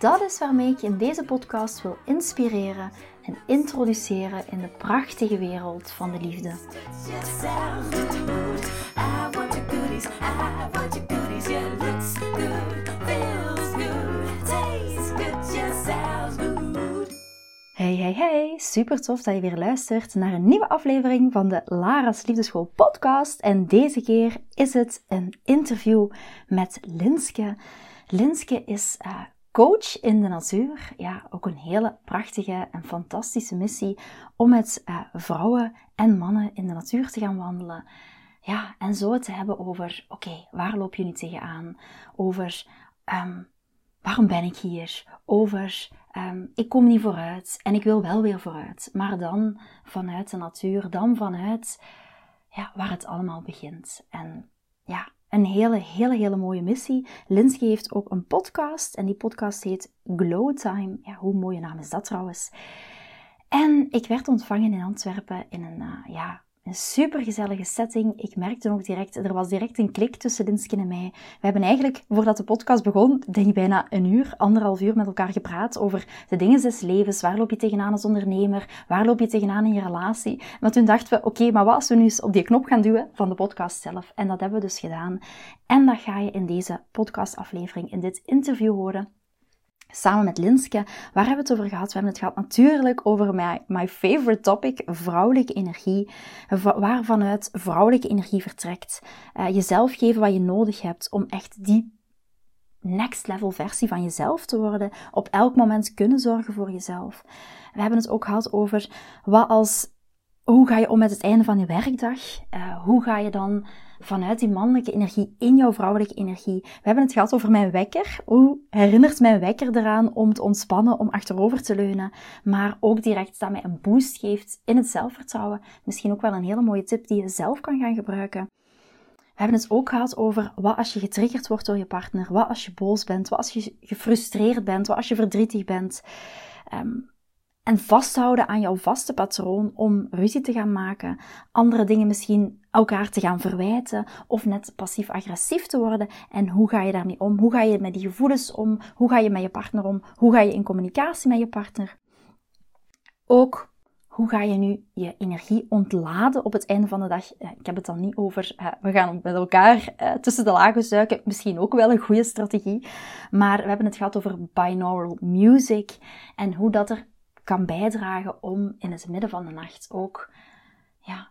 Dat is waarmee ik je in deze podcast wil inspireren en introduceren in de prachtige wereld van de liefde. Hey, hey, hey! Super tof dat je weer luistert naar een nieuwe aflevering van de Lara's Liefdeschool podcast. En deze keer is het een interview met Linske. Linske is uh, coach in de natuur. Ja, ook een hele prachtige en fantastische missie om met uh, vrouwen en mannen in de natuur te gaan wandelen. Ja, en zo te hebben over, oké, waar loop je nu tegenaan? Over, um, waarom ben ik hier? Over, um, ik kom niet vooruit en ik wil wel weer vooruit. Maar dan vanuit de natuur, dan vanuit, ja, waar het allemaal begint. En ja, een hele, hele, hele mooie missie. Linsky heeft ook een podcast en die podcast heet Glow Time. Ja, hoe mooie naam is dat trouwens? En ik werd ontvangen in Antwerpen in een, uh, ja, een supergezellige setting. Ik merkte ook direct, er was direct een klik tussen Linsken en mij. We hebben eigenlijk, voordat de podcast begon, denk ik bijna een uur, anderhalf uur met elkaar gepraat over de dingen des levens. Waar loop je tegenaan als ondernemer? Waar loop je tegenaan in je relatie? Maar toen dachten we, oké, maar wat als we nu eens op die knop gaan duwen van de podcast zelf? En dat hebben we dus gedaan. En dat ga je in deze podcastaflevering, in dit interview horen samen met Linske. Waar hebben we het over gehad? We hebben het gehad natuurlijk over my, my favorite topic, vrouwelijke energie. Waar vanuit vrouwelijke energie vertrekt. Uh, jezelf geven wat je nodig hebt om echt die next level versie van jezelf te worden. Op elk moment kunnen zorgen voor jezelf. We hebben het ook gehad over wat als, hoe ga je om met het einde van je werkdag? Uh, hoe ga je dan vanuit die mannelijke energie in jouw vrouwelijke energie. We hebben het gehad over mijn wekker. Hoe herinnert mijn wekker eraan om te ontspannen, om achterover te leunen, maar ook direct dat mij een boost geeft in het zelfvertrouwen. Misschien ook wel een hele mooie tip die je zelf kan gaan gebruiken. We hebben het ook gehad over wat als je getriggerd wordt door je partner, wat als je boos bent, wat als je gefrustreerd bent, wat als je verdrietig bent. Um, en vasthouden aan jouw vaste patroon om ruzie te gaan maken, andere dingen misschien elkaar te gaan verwijten of net passief-agressief te worden. En hoe ga je daarmee om? Hoe ga je met die gevoelens om? Hoe ga je met je partner om? Hoe ga je in communicatie met je partner? Ook hoe ga je nu je energie ontladen op het einde van de dag? Eh, ik heb het dan niet over, eh, we gaan met elkaar eh, tussen de lagen zuiken. Misschien ook wel een goede strategie. Maar we hebben het gehad over binaural music en hoe dat er kan bijdragen om in het midden van de nacht ook ja,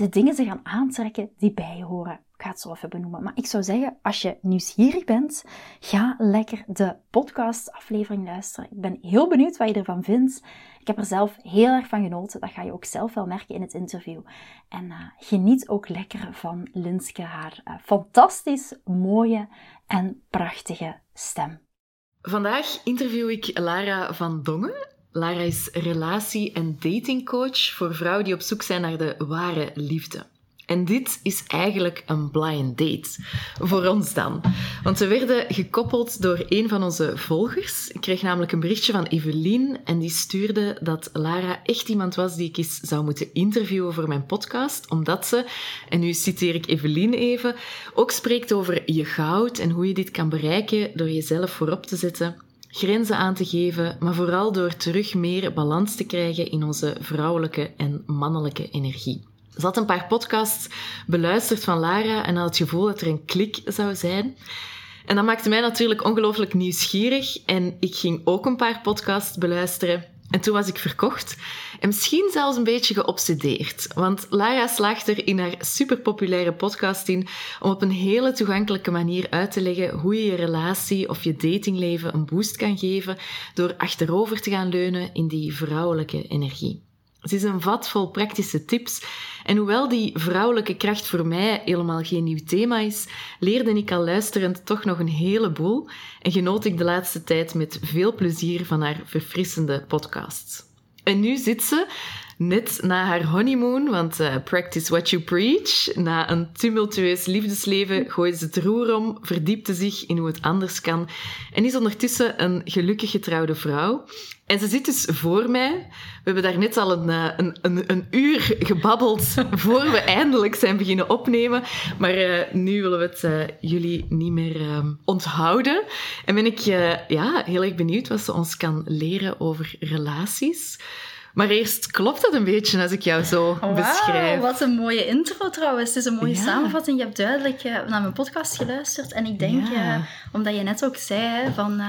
de dingen te gaan aantrekken die bij je horen. Ik ga het zo even benoemen. Maar ik zou zeggen, als je nieuwsgierig bent, ga lekker de podcast-aflevering luisteren. Ik ben heel benieuwd wat je ervan vindt. Ik heb er zelf heel erg van genoten. Dat ga je ook zelf wel merken in het interview. En uh, geniet ook lekker van Linske, haar uh, fantastisch mooie en prachtige stem. Vandaag interview ik Lara van Dongen. Lara is relatie- en datingcoach voor vrouwen die op zoek zijn naar de ware liefde. En dit is eigenlijk een blind date. Voor ons dan. Want we werden gekoppeld door een van onze volgers. Ik kreeg namelijk een berichtje van Evelien en die stuurde dat Lara echt iemand was die ik eens zou moeten interviewen voor mijn podcast. Omdat ze, en nu citeer ik Evelien even, ook spreekt over je goud en hoe je dit kan bereiken door jezelf voorop te zetten grenzen aan te geven, maar vooral door terug meer balans te krijgen in onze vrouwelijke en mannelijke energie. Ze had een paar podcasts beluisterd van Lara en had het gevoel dat er een klik zou zijn. En dat maakte mij natuurlijk ongelooflijk nieuwsgierig en ik ging ook een paar podcasts beluisteren en toen was ik verkocht en misschien zelfs een beetje geobsedeerd. Want Lara slaagt er in haar superpopulaire podcast in om op een hele toegankelijke manier uit te leggen hoe je je relatie of je datingleven een boost kan geven door achterover te gaan leunen in die vrouwelijke energie. Ze is een vat vol praktische tips. En hoewel die vrouwelijke kracht voor mij helemaal geen nieuw thema is, leerde ik al luisterend toch nog een heleboel en genoot ik de laatste tijd met veel plezier van haar verfrissende podcasts. En nu zit ze, net na haar honeymoon, want uh, practice what you preach, na een tumultueus liefdesleven gooide ze het roer om, verdiepte zich in hoe het anders kan en is ondertussen een gelukkig getrouwde vrouw. En ze zit dus voor mij. We hebben daar net al een, eh, een, een, een uur gebabbeld voor we eindelijk zijn beginnen opnemen. Maar uh, nu willen we het uh, jullie niet meer uh, onthouden. En ben ik ja, heel erg benieuwd wat ze ons kan leren over relaties. Maar eerst, klopt dat een beetje als ik jou zo wow, beschrijf? Wat een mooie intro trouwens. Het is een mooie ja. samenvatting. Je hebt duidelijk naar mijn podcast geluisterd. En ik denk, ja. omdat je net ook zei, van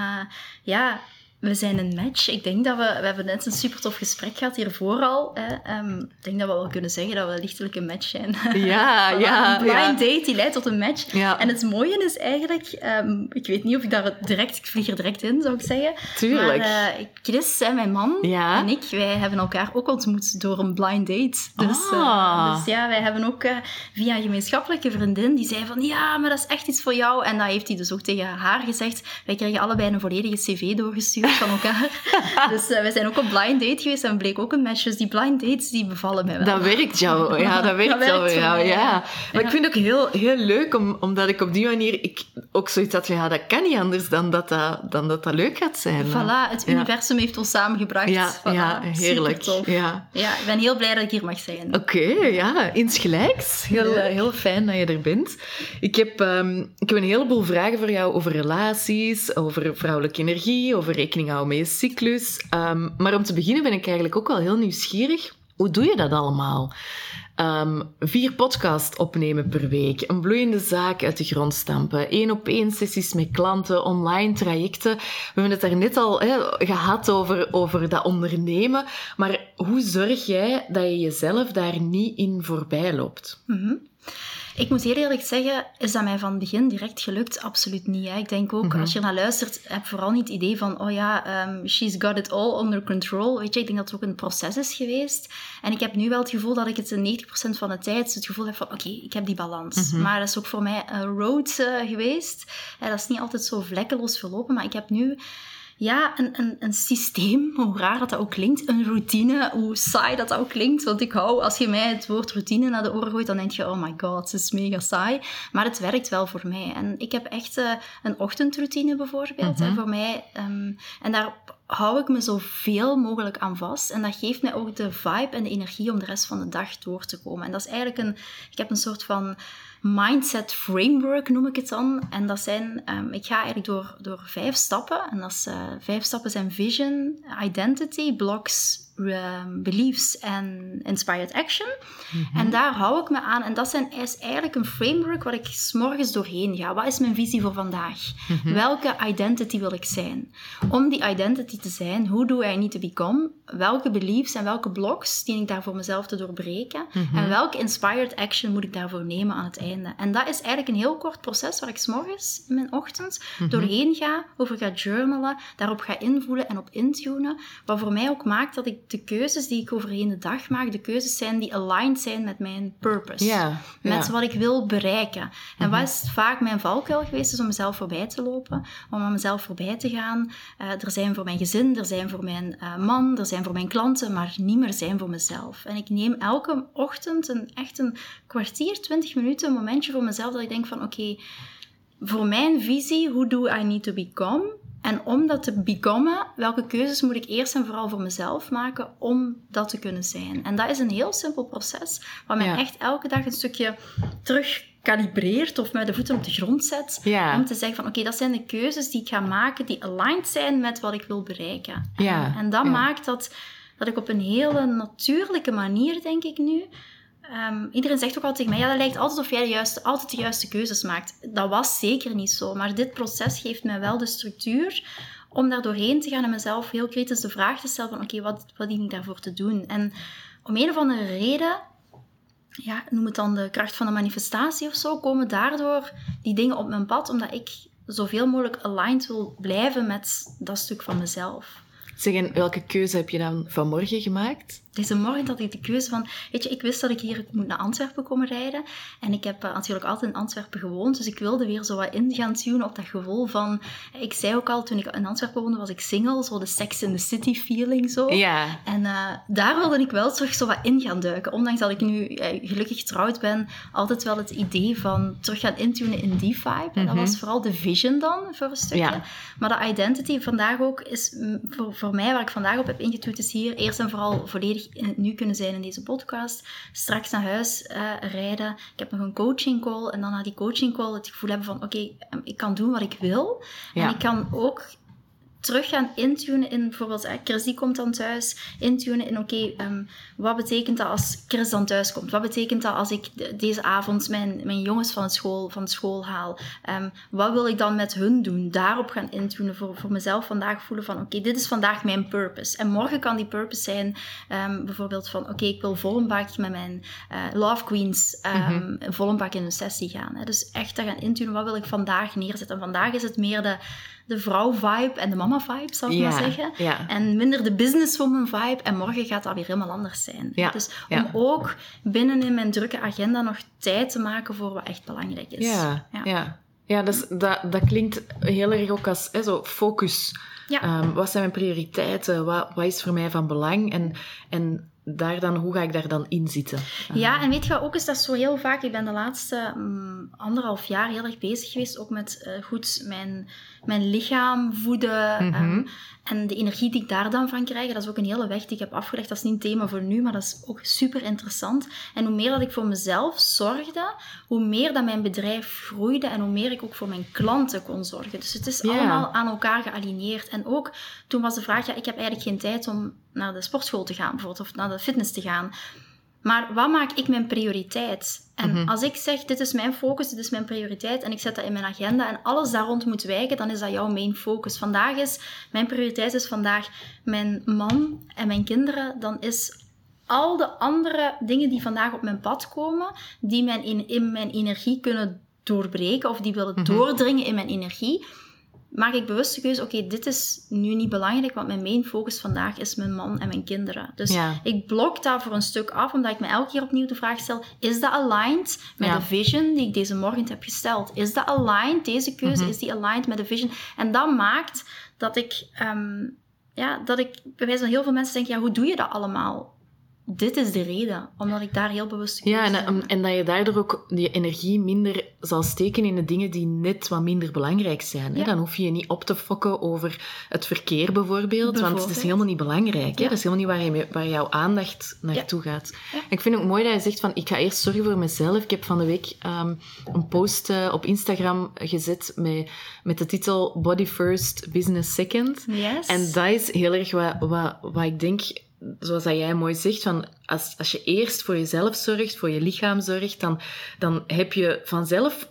ja, we zijn een match. Ik denk dat we... We hebben net een super tof gesprek gehad hiervoor al. Hè. Um, ik denk dat we wel kunnen zeggen dat we lichtelijk een match zijn. Ja, ja. Een blind ja. date die leidt tot een match. Ja. En het mooie is eigenlijk... Um, ik weet niet of ik daar direct... Ik vlieg er direct in, zou ik zeggen. Tuurlijk. Maar uh, Chris, hè, mijn man, ja. en ik, wij hebben elkaar ook ontmoet door een blind date. Dus, ah. uh, dus ja, wij hebben ook uh, via een gemeenschappelijke vriendin, die zei van, ja, maar dat is echt iets voor jou. En dat heeft hij dus ook tegen haar gezegd. Wij kregen allebei een volledige cv doorgestuurd van elkaar. dus uh, we zijn ook op blind date geweest en bleek ook een match. Dus die blind dates, die bevallen mij wel. Dat werkt jou, ja, dat werkt, dat werkt jou, ja. mij, ja. Maar ik vind het ook heel, heel leuk, om, omdat ik op die manier ik ook zoiets had van, ja, dat kan niet anders dan dat dat, dan dat, dat leuk gaat zijn. Voilà, het Ja. universum heeft ons samengebracht. Ja, Voilà, ja heerlijk. Ja. Ja, ik ben heel blij dat ik hier mag zijn. Oké, ja, insgelijks. Heel, eh, heel fijn dat je er bent. Ik heb, ehm, ik heb een heleboel vragen voor jou over relaties, over vrouwelijke energie, over rekening houden met je cyclus. Ehm, maar om te beginnen ben ik eigenlijk ook wel heel nieuwsgierig. Hoe doe je dat allemaal? Ehm, vier podcasts opnemen per week, een bloeiende zaak uit de grond stampen, één op één sessies met klanten, online trajecten. We hebben het daar net al gehad over, over dat ondernemen. Maar hoe zorg jij dat je jezelf daar niet in voorbij loopt? Mhm. Ik moet heel eerlijk zeggen, is dat mij van het begin direct gelukt? Absoluut niet. Hè. Ik denk ook, Mhm. als je naar luistert, heb vooral niet het idee van, oh ja, um, she's got it all under control. Weet je, ik denk dat het ook een proces is geweest. En ik heb nu wel het gevoel dat ik het in 90% van de tijd het gevoel heb van, oké, ik heb die balans. Mhm. Maar dat is ook voor mij een road uh, geweest. Dat is niet altijd zo vlekkeloos verlopen, maar ik heb nu ja, een, een, een systeem, hoe raar dat, dat ook klinkt, een routine, hoe saai dat, dat ook klinkt. Want ik hou, als je mij het woord routine naar de oren gooit, dan denk je, oh my god, het is mega saai. Maar het werkt wel voor mij. En ik heb echt uh, een ochtendroutine bijvoorbeeld, Mhm. hè, voor mij. Um, en daar hou ik me zoveel mogelijk aan vast. En dat geeft mij ook de vibe en de energie om de rest van de dag door te komen. En dat is eigenlijk een, ik heb een soort van mindset framework noem ik het dan. En dat zijn, um, ik ga eigenlijk door, door vijf stappen. En dat is, uh, vijf stappen zijn vision, identity, blocks, um, beliefs en inspired action. Mm -hmm. En daar hou ik me aan. En dat zijn, is eigenlijk een framework waar ik s'morgens doorheen ga. Wat is mijn visie voor vandaag? Mm -hmm. Welke identity wil ik zijn? Om die identity te zijn, hoe do I need to become? Welke beliefs en welke blocks dien ik daar voor mezelf te doorbreken? Mm -hmm. En welke inspired action moet ik daarvoor nemen aan het einde? En dat is eigenlijk een heel kort proces waar ik s'morgens in mijn ochtend doorheen ga, over ga journalen, daarop ga invoelen en op intunen. Wat voor mij ook maakt dat ik de keuzes die ik overheen de dag maak, de keuzes zijn die aligned zijn met mijn purpose. Met wat ik wil bereiken. En mm -hmm. wat is vaak mijn valkuil geweest, is om mezelf voorbij te lopen, om aan mezelf voorbij te gaan. Uh, er zijn voor mijn gezin, er zijn voor mijn uh, man, er zijn voor mijn klanten, maar niet meer zijn voor mezelf. En ik neem elke ochtend een, echt een kwartier, twintig minuten, een momentje voor mezelf, dat ik denk van, oké, okay, voor mijn visie, hoe do I need to become? En om dat te becomen, welke keuzes moet ik eerst en vooral voor mezelf maken om dat te kunnen zijn? En dat is een heel simpel proces, waar mij Ja. echt elke dag een stukje terug kalibreert of met de voeten op de grond zet. Ja. Om te zeggen van, oké, dat zijn de keuzes die ik ga maken, die aligned zijn met wat ik wil bereiken. Ja, En, en dat maakt dat, dat ik op een hele natuurlijke manier, denk ik nu... Um, iedereen zegt ook altijd tegen mij, ja, dat lijkt altijd of jij de juiste, altijd de juiste keuzes maakt. Dat was zeker niet zo, maar dit proces geeft mij wel de structuur om daar doorheen te gaan en mezelf heel kritisch de vraag te stellen van, oké, wat, wat ik daarvoor te doen? En om een of andere reden, ja, noem het dan de kracht van de manifestatie of zo, komen daardoor die dingen op mijn pad, omdat ik zoveel mogelijk aligned wil blijven met dat stuk van mezelf. Zeg, en welke keuze heb je dan vanmorgen gemaakt? Deze morgen had ik de keuze van, weet je, ik wist dat ik hier moet naar Antwerpen komen rijden. En ik heb uh, natuurlijk altijd in Antwerpen gewoond, dus ik wilde weer zo wat in gaan tunen op dat gevoel van, ik zei ook al, toen ik in Antwerpen woonde, was ik single, zo de Sex in the City feeling zo. Ja. En uh, daar wilde ik wel terug zo wat in gaan duiken. Ondanks dat ik nu uh, gelukkig getrouwd ben, altijd wel het idee van terug gaan intunen in die vibe. En dat Mhm. was vooral de vision dan, voor een stukje. Ja. Maar de identity vandaag ook is, voor, voor mij, waar ik vandaag op heb ingetuurd, is hier eerst en vooral volledig in het nu kunnen zijn in deze podcast. Straks naar huis eh, rijden. Ik heb nog een coaching call. En dan na die coaching call het gevoel hebben van, oké, em, ik kan doen wat ik wil. Ja. En ik kan ook terug gaan intunen in bijvoorbeeld, eh, Chris die komt dan thuis, intunen in oké, ehm, wat betekent dat als Chris dan thuis komt? Wat betekent dat als ik de- deze avond mijn, mijn jongens van, school, van school haal? Ehm, wat wil ik dan met hun doen? Daarop gaan intunen voor, voor mezelf vandaag voelen van oké, dit is vandaag mijn purpose. En morgen kan die purpose zijn ehm, bijvoorbeeld van oké, ik wil vol een bak met mijn eh, Love Queens ehm vol een bak in een sessie gaan. Hè? Dus echt te gaan intunen, wat wil ik vandaag neerzetten? En vandaag is het meer de, de vrouw-vibe en de mama-vibe, zal ik Ja. maar zeggen. Ja. En minder de businesswoman vibe. En morgen gaat dat weer helemaal anders zijn. Ja, Dus om ook binnen in mijn drukke agenda nog tijd te maken voor wat echt belangrijk is. Ja, Ja. ja. ja. dus dat, dat klinkt heel erg ook als hè, zo focus. Ja. Ehm, wat zijn mijn prioriteiten? Wat, wat is voor mij van belang? En, en daar dan, hoe ga ik daar dan in zitten? Ja, en weet je ook is? Dat zo heel vaak... Ik ben de laatste mm, anderhalf jaar heel erg bezig geweest, ook met eh, goed mijn, mijn lichaam voeden. Mhm. ehm, en de energie die ik daar dan van krijg, dat is ook een hele weg die ik heb afgelegd. Dat is niet een thema voor nu, maar dat is ook super interessant. En hoe meer dat ik voor mezelf zorgde, hoe meer dat mijn bedrijf groeide en hoe meer ik ook voor mijn klanten kon zorgen. Dus het is allemaal aan elkaar gealigneerd. En ook toen was de vraag, ja, ik heb eigenlijk geen tijd om naar de sportschool te gaan, bijvoorbeeld, of naar de fitness te gaan. Maar wat maak ik mijn prioriteit? En Mhm. als ik zeg, dit is mijn focus, dit is mijn prioriteit, en ik zet dat in mijn agenda en alles daar rond moet wijken, dan is dat jouw main focus. Vandaag is, mijn prioriteit is vandaag mijn man en mijn kinderen, dan is al de andere dingen die vandaag op mijn pad komen, die mijn in, in mijn energie kunnen doorbreken, of die willen Mhm. doordringen in mijn energie, maak ik bewust de keuze, oké, dit is nu niet belangrijk, want mijn main focus vandaag is mijn man en mijn kinderen. Dus Ja. ik blok dat voor een stuk af, omdat ik me elke keer opnieuw de vraag stel, is dat aligned met Ja. de vision die ik deze morgen heb gesteld? Is dat aligned, deze keuze, Mhm. is die aligned met de vision? En dat maakt dat ik, ehm, ja, dat ik, bij wijze van heel veel mensen denken, ja, hoe doe je dat allemaal? Dit is de reden, omdat ik daar heel bewust Ja, en, en, en dat je daardoor ook die energie minder zal steken in de dingen die net wat minder belangrijk zijn. Hè? Dan hoef je je niet op te fokken over het verkeer bijvoorbeeld, want het is helemaal niet belangrijk. Hè? Ja. Dat is helemaal niet waar, je, waar jouw aandacht naartoe gaat. Ik vind het ook mooi dat je zegt van, ik ga eerst zorgen voor mezelf. Ik heb van de week ehm, een post eh, op Instagram gezet met, met de titel Body First, Business Second. Yes. En dat is heel erg wat, wat, wat ik denk, zoals dat jij mooi zegt, van als, als je eerst voor jezelf zorgt, voor je lichaam zorgt, dan, dan heb je vanzelf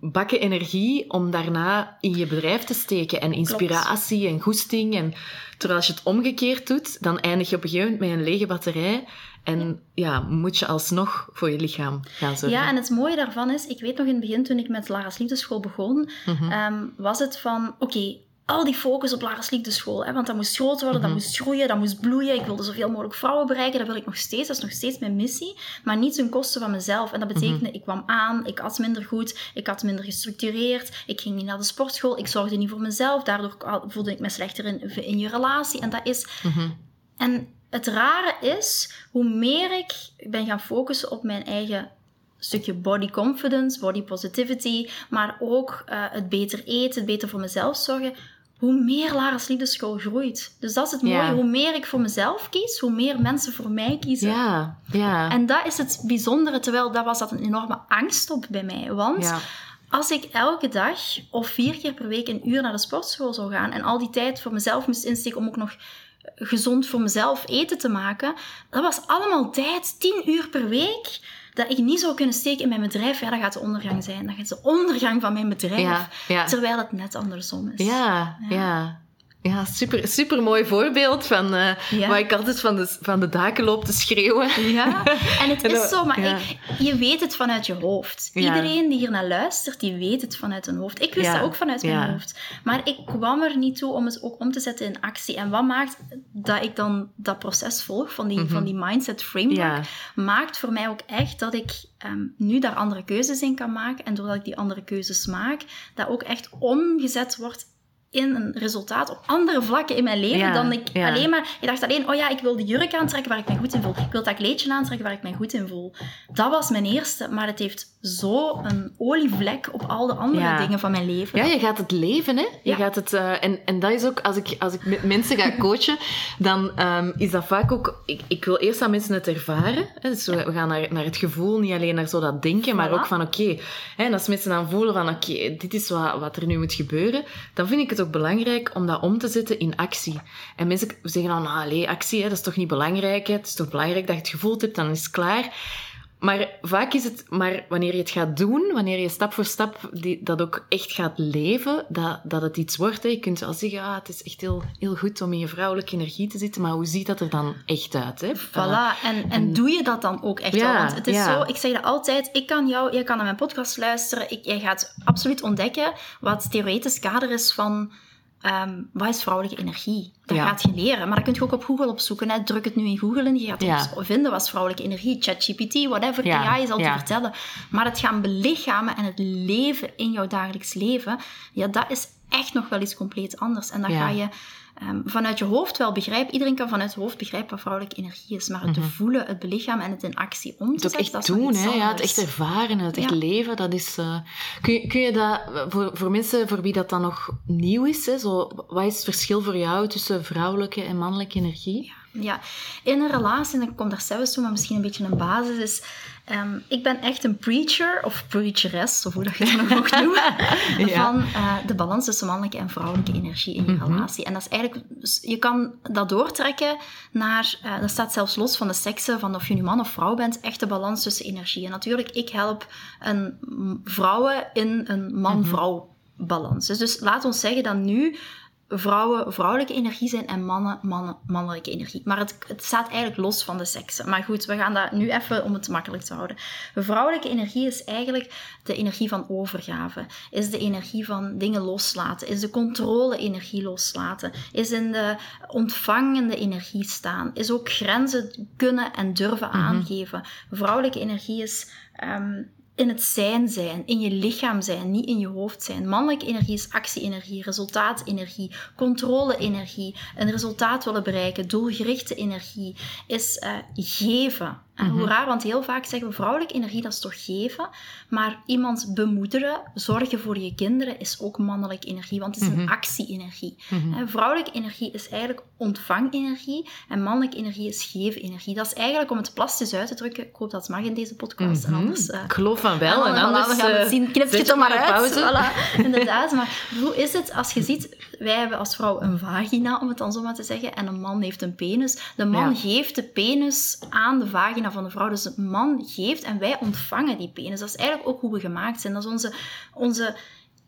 bakken energie om daarna in je bedrijf te steken. En inspiratie en goesting. En, terwijl als je het omgekeerd doet, dan eindig je op een gegeven moment met een lege batterij. En ja, moet je alsnog voor je lichaam gaan zorgen. Ja, en het mooie daarvan is, ik weet nog in het begin toen ik met Lara's Liefdeschool begon, Mhm. ehm, was het van, oké, al die focus op Lara's Liefdeschool, hè, want dat moest groot worden, dat Mhm. moest groeien, dat moest bloeien. Ik wilde zoveel mogelijk vrouwen bereiken, dat wil ik nog steeds, dat is nog steeds mijn missie, maar niet ten koste van mezelf. En dat betekende, Mhm. ik kwam aan, ik at minder goed, ik had minder gestructureerd, ik ging niet naar de sportschool, ik zorgde niet voor mezelf, daardoor voelde ik me slechter in, in je relatie. En dat is Mhm. en het rare is, hoe meer ik ben gaan focussen op mijn eigen stukje body confidence, body positivity, maar ook eh, het beter eten, het beter voor mezelf zorgen, hoe meer Lara's Liefdeschool groeit. Dus dat is het mooie. Ja. Hoe meer ik voor mezelf kies, hoe meer mensen voor mij kiezen. Ja, ja. En dat is het bijzondere, terwijl dat was dat een enorme angst op bij mij. Want ja. als ik elke dag of vier keer per week een uur naar de sportschool zou gaan en al die tijd voor mezelf moest insteken om ook nog gezond voor mezelf eten te maken, dat was allemaal tijd, tien uur per week, dat ik niet zou kunnen steken in mijn bedrijf. Ja, dat gaat de ondergang zijn. Dat gaat de ondergang van mijn bedrijf. Ja, ja. Terwijl het net andersom is. Ja, Ja. Ja. Super, super mooi voorbeeld van uh, ja. waar ik altijd van de, van de daken loop te schreeuwen. Ja, en het is zo, maar ik, je weet het vanuit je hoofd. Iedereen die hier naar luistert, die weet het vanuit hun hoofd. Ik wist dat ook vanuit mijn hoofd. Maar ik kwam er niet toe om het ook om te zetten in actie. En wat maakt dat ik dan dat proces volg van die, mm -hmm. van die mindset framework, maakt voor mij ook echt dat ik um, nu daar andere keuzes in kan maken. En doordat ik die andere keuzes maak, dat ook echt omgezet wordt in een resultaat op andere vlakken in mijn leven dan ik alleen maar... Ik dacht alleen, oh ja, ik wil de jurk aantrekken waar ik me goed in voel. Ik wil dat kleedje aantrekken waar ik me goed in voel. Dat was mijn eerste, maar het heeft zo een olievlek op al de andere dingen van mijn leven. Ja, je gaat het leven, hè. Je gaat het... Uh, en, en dat is ook, als ik, als ik met mensen ga coachen, dan um, is dat vaak ook... Ik, ik wil eerst dat mensen het ervaren. Hè. Dus we, we gaan naar, naar het gevoel, niet alleen naar zo dat denken, maar ook van, oké... Okay, en als mensen dan voelen van, oké, okay, dit is wat, wat er nu moet gebeuren, dan vind ik het ook belangrijk om dat om te zetten in actie. En mensen zeggen dan, allee, actie, hè, dat is toch niet belangrijk? Hè? Het is toch belangrijk dat je het gevoeld hebt, dan is het klaar. Maar vaak is het maar wanneer je het gaat doen, wanneer je stap voor stap die, dat ook echt gaat leven, dat, dat het iets wordt. Hè. Je kunt wel zeggen, ah, het is echt heel, heel goed om in je vrouwelijke energie te zitten, maar hoe ziet dat er dan echt uit? Hè? Voilà, en, en, doe je dat dan ook echt ja, wel? Want het is ja. zo, ik zeg dat altijd, ik kan jou, jij kan naar mijn podcast luisteren, ik, jij gaat absoluut ontdekken wat het theoretisch kader is van Um, wat is vrouwelijke energie? Dat gaat je leren. Maar dat kun je ook op Google opzoeken. Hè. Druk het nu in Google en je gaat ja. vinden wat is vrouwelijke energie. ChatGPT, whatever. Ja. AI zal te vertellen. Maar het gaan belichamen en het leven in jouw dagelijks leven, ja, dat is echt nog wel iets compleet anders. En dan ga je um, vanuit je hoofd wel begrijpen. Iedereen kan vanuit je hoofd begrijpen wat vrouwelijke energie is. Maar het te mhm. voelen, het belichamen en het in actie om te zetten, dat doen, hè? Ja, het echt ervaren, het echt leven, dat is... Uh, kun, je, kun je dat, voor, voor mensen voor wie dat dan nog nieuw is, hè, zo, wat is het verschil voor jou tussen vrouwelijke en mannelijke energie? Ja, in een relatie, en ik kom daar zelfs toe, maar misschien een beetje een basis, is... Um, ik ben echt een preacher, of preacheress, of hoe dat je dat nog mag noemen, ja. van uh, de balans tussen mannelijke en vrouwelijke energie in je mm -hmm. relatie. En dat is eigenlijk... Je kan dat doortrekken naar... Uh, dat staat zelfs los van de seksen, van of je nu man of vrouw bent, echt de balans tussen energie. En natuurlijk, ik help een vrouwen in een man-vrouw balans. Dus, dus laat ons zeggen dat nu vrouwen vrouwelijke energie zijn en mannen, mannen mannelijke energie. Maar het, het staat eigenlijk los van de seksen. Maar goed, we gaan dat nu even om het makkelijk te houden. Vrouwelijke energie is eigenlijk de energie van overgave. Is de energie van dingen loslaten. Is de controle-energie loslaten. Is in de ontvangende energie staan. Is ook grenzen kunnen en durven mhm. aangeven. Vrouwelijke energie is um, in het zijn zijn, in je lichaam zijn, niet in je hoofd zijn. Mannelijke energie is actie-energie, resultaat-energie, controle-energie, een resultaat willen bereiken, doelgerichte energie, is uh, geven. En hoe mhm. raar, want heel vaak zeggen we vrouwelijke energie, dat is toch geven. Maar iemand bemoederen, zorgen voor je kinderen, is ook mannelijke energie, want het is een mhm. actie-energie. Mhm. Vrouwelijke energie is eigenlijk ontvangenergie en mannelijke energie is geven-energie. Dat is eigenlijk, om het plastisch uit te drukken, ik hoop dat het mag in deze podcast, en anders... Uh, ik geloof van wel, en, anders... We gaan het eh, zien, knip je het maar uit. Pauze. Voilà, inderdaad, maar hoe is het als je ziet, wij hebben als vrouw een vagina, om het dan zo maar te zeggen, en een man heeft een penis. De man geeft de penis aan de vagina van de vrouw. Dus de man geeft en wij ontvangen die penis. Dat is eigenlijk ook hoe we gemaakt zijn. Dat is onze, onze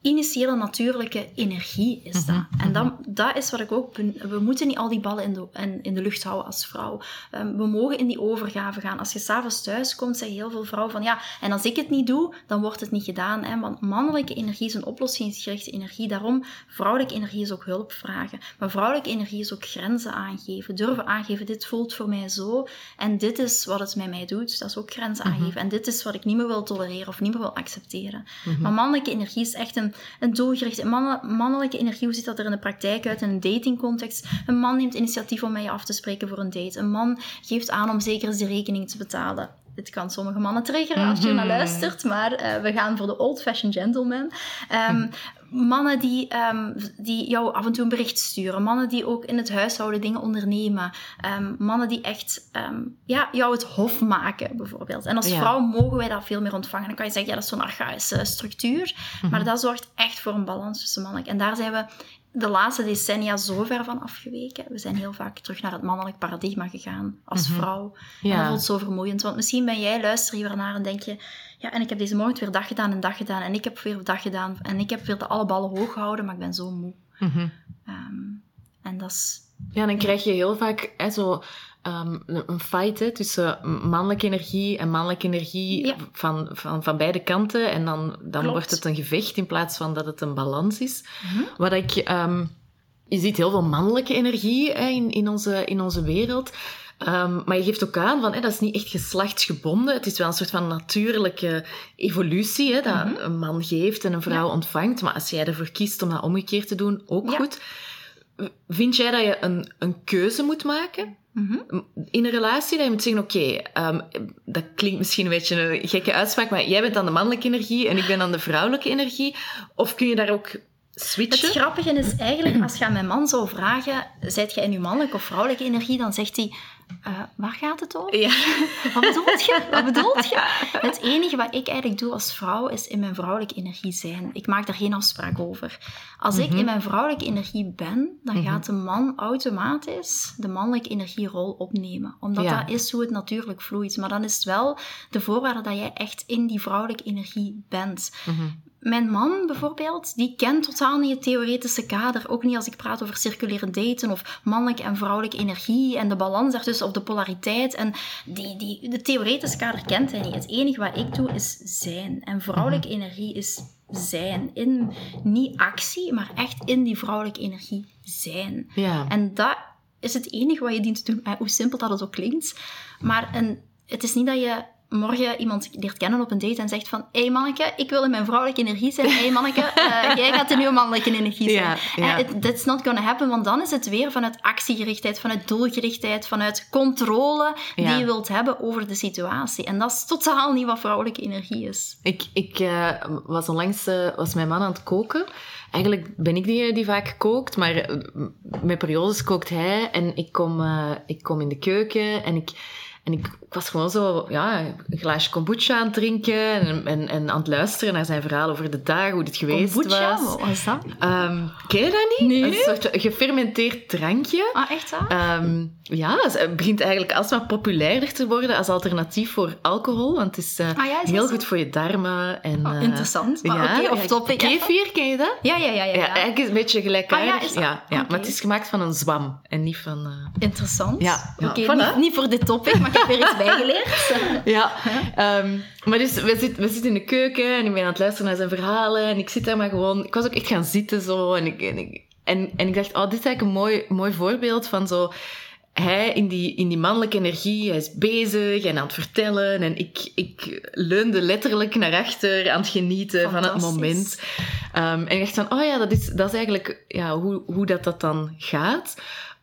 initiële natuurlijke energie is dat. Mhm, en dan, dat is wat ik ook... We moeten niet al die ballen in de, in, in de lucht houden als vrouw. Um, we mogen in die overgave gaan. Als je s'avonds thuis komt, zeggen heel veel vrouwen van ja, en als ik het niet doe, dan wordt het niet gedaan. Hè? Want mannelijke energie is een oplossingsgerichte energie. Daarom, vrouwelijke energie is ook hulp vragen. Maar vrouwelijke energie is ook grenzen aangeven. Durven aangeven, dit voelt voor mij zo. En dit is wat het met mij doet. Dat is ook grenzen mhm. aangeven. En dit is wat ik niet meer wil tolereren of niet meer wil accepteren. Mhm. Maar mannelijke energie is echt een een, doelgerichte mannelijke energie. Hoe ziet dat er in de praktijk uit in een datingcontext? Een man neemt initiatief om mij af te spreken voor een date. Een man geeft aan om zeker eens de rekening te betalen. Dit kan sommige mannen triggeren als je naar mhm. luistert, maar uh, we gaan voor de old-fashioned gentleman. Um, mannen die, um, die jou af en toe een bericht sturen. Mannen die ook in het huishouden dingen ondernemen. Um, mannen die echt um, ja, jou het hof maken, bijvoorbeeld. En als ja. vrouw mogen wij dat veel meer ontvangen. Dan kan je zeggen, ja, dat is zo'n archaïsche structuur. Mm -hmm. Maar dat zorgt echt voor een balans tussen mannen. En daar zijn we de laatste decennia zo ver van afgeweken. We zijn heel vaak terug naar het mannelijk paradigma gegaan als mm -hmm. vrouw. Ja. En dat voelt zo vermoeiend. Want misschien ben jij, luister hier naar en denk je... Ja, en ik heb deze morgen weer dag gedaan en dag gedaan. En ik heb weer dag gedaan. En ik heb weer de alle ballen hoog gehouden, maar ik ben zo moe. Mm -hmm. um, dat is... Ja, dan krijg je heel vaak hè, zo, ehm, een fight hè, tussen mannelijke energie en mannelijke energie Ja. van, van, van beide kanten. En dan, dan Klopt. wordt het een gevecht in plaats van dat het een balans is. Mhm. Wat ik... ehm, je ziet heel veel mannelijke energie hè, in, in, onze, in onze wereld. Ehm, maar je geeft ook aan van, hè, dat is niet echt geslachtsgebonden. Het is wel een soort van natuurlijke evolutie, hè, dat Mhm. een man geeft en een vrouw ontvangt. Maar als jij ervoor kiest om dat omgekeerd te doen, ook Ja. goed. Vind jij dat je een, een keuze moet maken Mhm. in een relatie? Dat je moet zeggen, oké, ehm, dat klinkt misschien een beetje een gekke uitspraak, maar jij bent dan de mannelijke energie en ik ben dan de vrouwelijke energie. Of kun je daar ook Het grappige is eigenlijk, als je aan mijn man zou vragen, zijt jij in uw mannelijke of vrouwelijke energie, dan zegt hij, eh, waar gaat het over? Ja. Wat bedoelt je? Wat bedoelt je? Het enige wat ik eigenlijk doe als vrouw, is in mijn vrouwelijke energie zijn. Ik maak daar geen afspraak over. Als ik Mhm. in mijn vrouwelijke energie ben, dan Mhm. gaat de man automatisch de mannelijke energierol opnemen. Omdat Ja. dat is hoe het natuurlijk vloeit. Maar dan is het wel de voorwaarde dat jij echt in die vrouwelijke energie bent. Mhm. Mijn man bijvoorbeeld, die kent totaal niet het theoretische kader. Ook niet als ik praat over circulaire daten of mannelijke en vrouwelijke energie en de balans daartussen of de polariteit. En die, die, de theoretische kader kent hij niet. Het enige wat ik doe is zijn. En vrouwelijke energie is zijn. In niet actie, maar echt in die vrouwelijke energie zijn. Ja. En dat is het enige wat je dient te doen, eh, hoe simpel dat het ook klinkt. Maar een, het is niet dat je morgen iemand leert kennen op een date en zegt van hé hey manneke, ik wil in mijn vrouwelijke energie zijn. Hé hey manneke, eh, jij gaat in uw mannelijke energie zijn. Ja, ja. It- that's not gonna happen, want dan is het weer vanuit actiegerichtheid, vanuit doelgerichtheid, vanuit controle die je wilt hebben over de situatie. En dat is totaal niet wat vrouwelijke energie is. Ik, ik eh, was onlangs eh, was mijn man aan het koken. Eigenlijk ben ik die die vaak kookt, maar met periodes kookt hij. En ik kom, ik kom in de keuken en ik, en ik, ik was gewoon zo ja, een glaasje kombucha aan het drinken en, en, en aan het luisteren naar zijn verhaal over de dag, hoe dit geweest Kombucha, was. wat is dat? Ehm, ken je dat niet? Nee. Een soort gefermenteerd drankje. Ah, echt waar? Ehm, ja, het begint eigenlijk alsmaar populairder te worden als alternatief voor alcohol. Want het is eh, Ah ja, is dat heel zo? goed voor je darmen. En, Oh, eh, interessant. Maar ja, oké, of topic. Kefir, ken je dat? Ja, ja, ja. ja, Ja, ja. eigenlijk is het een beetje gelijkaardig. Ah, ja, is dat? ja, maar het is gemaakt van een zwam en niet van... eh, Interessant. Ja, voilà. niet, niet voor dit topic, maar ik heb weer iets bijgeleerd. Ja, ehm, maar dus we, zit, we zitten in de keuken en ik ben aan het luisteren naar zijn verhalen en ik zit daar maar gewoon... Ik was ook echt gaan zitten zo en ik, en ik, en, en ik dacht, oh, dit is eigenlijk een mooi, mooi voorbeeld van zo... Hij in die, in die mannelijke energie, hij is bezig en aan het vertellen en ik, ik leunde letterlijk naar achter aan het genieten van het moment. Ehm, en ik dacht van, oh ja, dat is, dat is eigenlijk ja, hoe, hoe dat, dat dan gaat.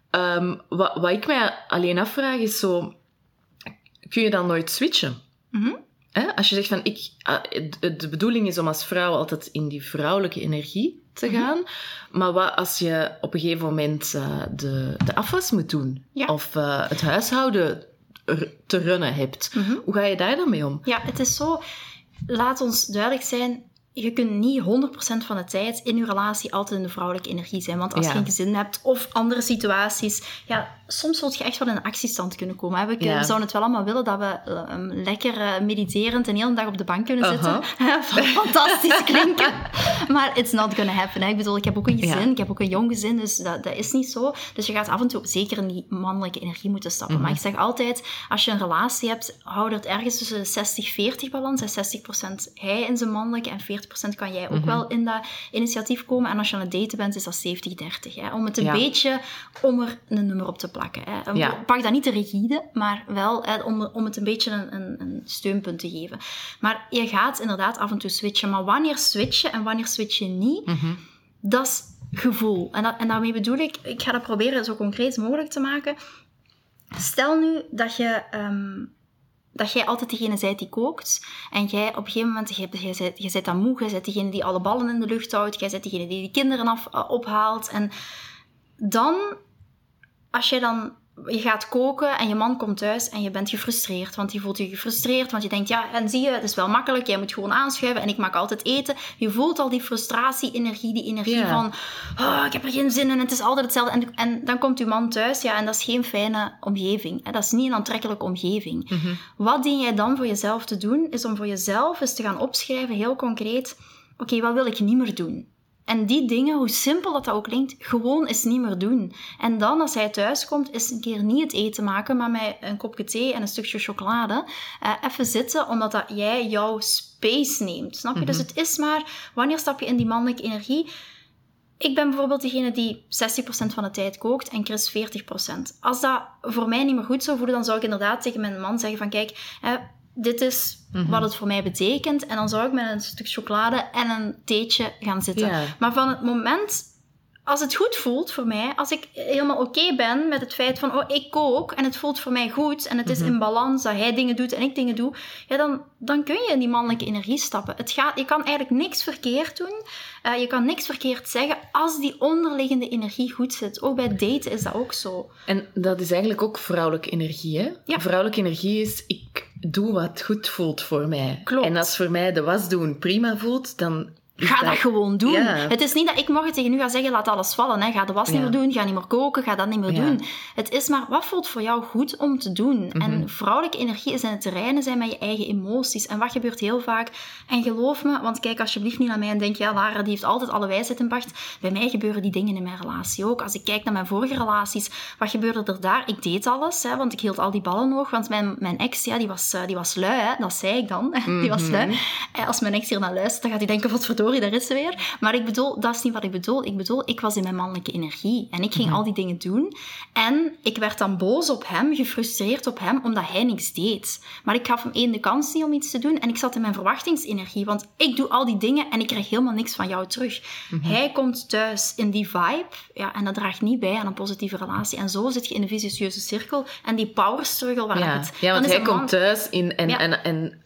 Ehm, wat, wat ik mij alleen afvraag is zo kun je dan nooit switchen. Mhm. Hè? Als je zegt van, ik, ah, de, bedoeling is om als vrouw altijd in die vrouwelijke energie te Mhm. gaan. Maar wat als je op een gegeven moment eh, de, de afwas moet doen? Ja. Of eh, het huishouden te runnen hebt? Mhm. Hoe ga je daar dan mee om? Ja, het is zo. Laat ons duidelijk zijn. Je kunt niet 100% van de tijd in je relatie altijd in de vrouwelijke energie zijn. Want als Ja. je een gezin hebt of andere situaties, ja, soms zult je echt wel in een actiestand kunnen komen. hè. We, kunnen- Ja. we zouden het wel allemaal willen dat we eh, um, lekker eh, mediterend een hele dag op de bank kunnen zitten. Fantastisch klinken. maar it's not gonna happen. Hè. Ik bedoel, ik heb ook een gezin, Ja. ik heb ook een jong gezin, dus dat, dat is niet zo. Dus je gaat af en toe zeker in die mannelijke energie moeten stappen. Mhm. Maar ik zeg altijd, als je een relatie hebt, hou het ergens tussen de 60-40 balans. En 60% hij in zijn mannelijke en 40% kan jij ook Mhm. wel in dat initiatief komen. En als je aan het daten bent, is dat 70-30. hè. Om het een Ja. beetje om er een nummer op te plakken. Hè. Ja. Pak dat niet te rigide, maar wel hè, om, om het een beetje een, een, een steunpunt te geven. Maar je gaat inderdaad af en toe switchen. Maar wanneer switchen en wanneer switch je niet, Mhm. dat is gevoel. En, dat, en daarmee bedoel ik, ik ga dat proberen zo concreet mogelijk te maken. Stel nu dat je... ehm, dat jij altijd degene bent die kookt. En jij op een gegeven moment, jij, jij, bent- jij bent dan moe, jij bent degene die alle ballen in de lucht houdt, jij bent degene die de kinderen af, eh, ophaalt. En dan, als jij dan, je gaat koken en je man komt thuis en je bent gefrustreerd. Want je voelt je gefrustreerd, want je denkt, ja, en zie je, het is wel makkelijk, jij moet gewoon aanschuiven en ik maak altijd eten. Je voelt al die frustratie, energie, die energie van, oh, ik heb er geen zin in, het is altijd hetzelfde. En, en dan komt je man thuis, ja, en dat is geen fijne omgeving. Hè? Dat is niet een aantrekkelijke omgeving. Mhm. Wat dien jij dan voor jezelf te doen, is om voor jezelf eens te gaan opschrijven, heel concreet, oké, wat wil ik niet meer doen? En die dingen, hoe simpel dat, dat ook klinkt, gewoon eens niet meer doen. En dan, als hij thuis komt, is een keer niet het eten maken, maar met een kopje thee en een stukje chocolade. Uh, even zitten, omdat dat jij jouw space neemt. Snap je? Dus mhm. het is maar, wanneer stap je in die mannelijke energie? Ik ben bijvoorbeeld degene die 60% van de tijd kookt en Chris 40%. Als dat voor mij niet meer goed zou voelen, dan zou ik inderdaad tegen mijn man zeggen van kijk, dit is mhm. wat het voor mij betekent. En dan zou ik met een stuk chocolade en een theetje gaan zitten. Maar van het moment als het goed voelt voor mij, als ik helemaal oké ben met het feit van, oh, ik kook en het voelt voor mij goed en het is mhm. in balans dat hij dingen doet en ik dingen doe, ja, dan, dan kun je in die mannelijke energie stappen. Het gaat, je kan eigenlijk niks verkeerd doen, uh, je kan niks verkeerd zeggen als die onderliggende energie goed zit. Ook bij daten is dat ook zo. En dat is eigenlijk ook vrouwelijke energie, hè? Ja. Vrouwelijke energie is, ik doe wat goed voelt voor mij. Klopt. En als voor mij de was doen prima voelt, dan Ga dat, gewoon doen. Het is niet dat ik morgen tegen u ga zeggen, laat alles vallen. Hè. Ga de was niet meer doen, ga niet meer koken, ga dat niet meer doen. Het is maar, wat voelt voor jou goed om te doen? En mhm. vrouwelijke energie is in het terreinen zijn met je eigen emoties. En wat gebeurt heel vaak, en geloof me, want kijk alsjeblieft niet naar mij en denk, ja, Lara, die heeft altijd alle wijsheid in pacht. Bij mij gebeuren die dingen in mijn relatie ook. Als ik kijk naar mijn vorige relaties, wat gebeurde er daar? Ik deed alles, hè, want ik hield al die ballen hoog. Want mijn, mijn ex, ja, die was, uh, die was lui, hè. dat zei ik dan. die was lui. En als mijn ex hier naar luistert, dan gaat hij denken, wat verdorie sorry, daar is ze weer. Maar ik bedoel, dat is niet wat ik bedoel. Ik bedoel, ik was in mijn mannelijke energie. En ik ging mhm. al die dingen doen. En ik werd dan boos op hem, gefrustreerd op hem, omdat hij niks deed. Maar ik gaf hem één de kans niet om iets te doen. En ik zat in mijn verwachtingsenergie. Want ik doe al die dingen en ik krijg helemaal niks van jou terug. Mhm. Hij komt thuis in die vibe. Ja, en dat draagt niet bij aan een positieve relatie. En zo zit je in een vicieuze cirkel. En die power struggle waar ja. het... Ja, want hij komt thuis in... En, en, en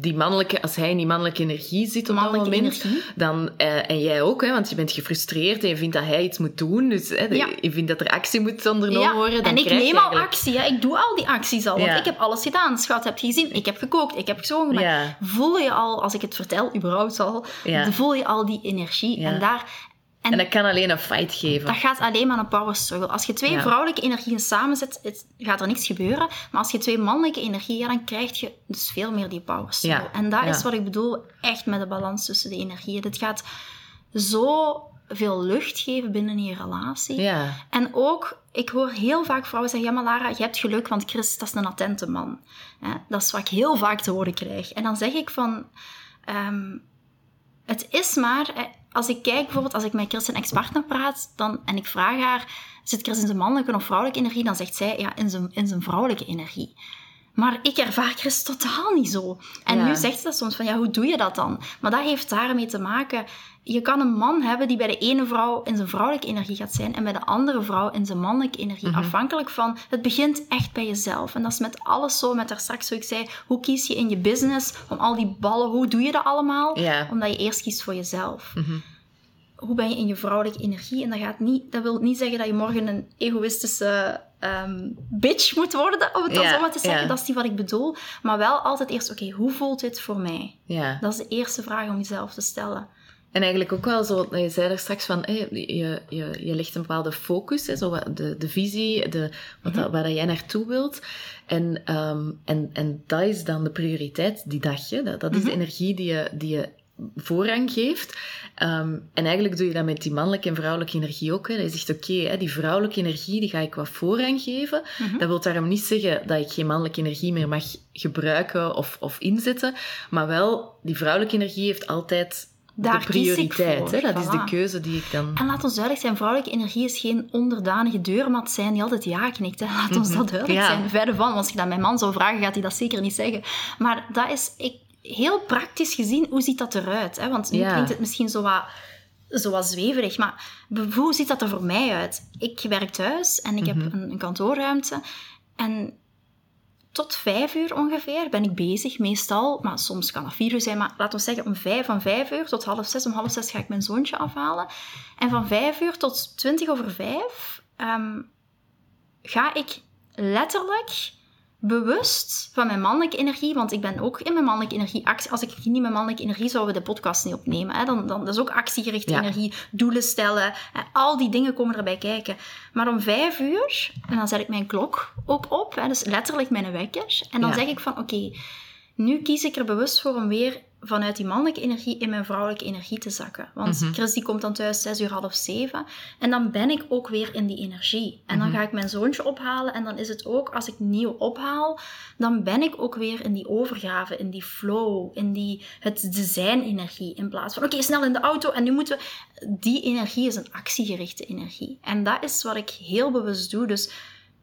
die mannelijke... Als hij in die mannelijke energie zit op dat moment... Energie dan, uh, en jij ook, hè, want je bent gefrustreerd en je vindt dat hij iets moet doen. Dus hè, je vindt dat er actie moet ondernomen ja. worden. Dan en ik neem al actie. Hè. Ik doe al die acties al. Want ik heb alles gedaan. Schat, heb je gezien? Ik heb gekookt. Ik heb gezongen. Voel je al, als ik het vertel, überhaupt al, voel je al die energie. En daar... En, dat kan alleen een fight geven. Dat gaat alleen maar een power struggle. Als je twee vrouwelijke energieën samenzet, het, gaat er niks gebeuren. Maar als je twee mannelijke energieën, dan krijg je dus veel meer die power struggle. En dat is wat ik bedoel, echt met de balans tussen de energieën. Dit gaat zo veel lucht geven binnen je relatie. Ja. En ook, ik hoor heel vaak vrouwen zeggen, ja maar Lara, je hebt geluk, want Chris, dat is een attente man. dat is wat ik heel vaak te horen krijg. En dan zeg ik van, ehm, het is maar als ik kijk, bijvoorbeeld als ik met Chris, een ex-partner praat, dan, en ik vraag haar, zit Chris in zijn mannelijke of vrouwelijke energie? Dan zegt zij, ja, in zijn, in zijn vrouwelijke energie. Maar ik ervaar Chris totaal niet zo. En nu zegt ze dat soms van, ja, hoe doe je dat dan? Maar dat heeft daarmee te maken. Je kan een man hebben die bij de ene vrouw in zijn vrouwelijke energie gaat zijn en bij de andere vrouw in zijn mannelijke energie. Mhm. Afhankelijk van, het begint echt bij jezelf. En dat is met alles zo, met daar straks zo ik zei, hoe kies je in je business om al die ballen, hoe doe je dat allemaal? Omdat je eerst kiest voor jezelf. Mhm hoe ben je in je vrouwelijke energie? En dat, gaat niet, dat wil niet zeggen dat je morgen een egoïstische ehm, bitch moet worden, om het dan zo maar te zeggen. Dat is niet wat ik bedoel. Maar wel altijd eerst, oké, hoe voelt dit voor mij? Ja. Dat is de eerste vraag om jezelf te stellen. En eigenlijk ook wel zo, je zei er straks van, je, je, je legt een bepaalde focus, hè, zo de, de visie, de, wat mhm. waar jij naartoe wilt. En, ehm, en, en dat is dan de prioriteit die dag. Hè. Dat, dat is de mhm. energie die je, die je voorrang geeft. Ehm, en eigenlijk doe je dat met die mannelijke en vrouwelijke energie ook. Hè. je zegt, oké, die vrouwelijke energie die ga ik wat voorrang geven. Mhm. Dat wil daarom niet zeggen dat ik geen mannelijke energie meer mag gebruiken of, of inzetten. Maar wel, die vrouwelijke energie heeft altijd daar de prioriteit. Hè? Dat is de keuze die ik dan... En laat ons duidelijk zijn, vrouwelijke energie is geen onderdanige deurmat zijn die altijd ja knikt. Hè? Laat ons dat duidelijk zijn. Verder van, als je dat mijn man zou vragen, gaat hij dat zeker niet zeggen. Maar dat is... Ik, heel praktisch gezien, hoe ziet dat eruit? Hè? Want nu klinkt het misschien zo wat, zo wat zweverig, maar hoe ziet dat er voor mij uit? Ik werk thuis en ik heb mhm. een, een kantoorruimte. En tot vijf uur ongeveer ben ik bezig, meestal. Maar soms kan het vier uur zijn, maar laten we zeggen om vijf, van vijf uur tot half zes. Om half zes ga ik mijn zoontje afhalen. En van vijf uur tot twintig over vijf um, ga ik letterlijk bewust van mijn mannelijke energie, want ik ben ook in mijn mannelijke energie actie. Als ik niet mijn mannelijke energie zou we de podcast niet opnemen. Hè? Dan, dan dat is ook actiegerichte energie, doelen stellen. Hè? Al die dingen komen erbij kijken. Maar om vijf uur, en dan zet ik mijn klok ook op, hè? dus letterlijk mijn wekker. En dan zeg ik van, oké, nu kies ik er bewust voor om weer vanuit die mannelijke energie in mijn vrouwelijke energie te zakken. Want Mhm. Chris die komt dan thuis zes uur, half zeven. En dan ben ik ook weer in die energie. En dan Mhm. ga ik mijn zoontje ophalen. En dan is het ook, als ik nieuw ophaal, dan ben ik ook weer in die overgave, in die flow, in die, het design-energie. In plaats van, oké, snel in de auto en nu moeten we... Die energie is een actiegerichte energie. En dat is wat ik heel bewust doe. Dus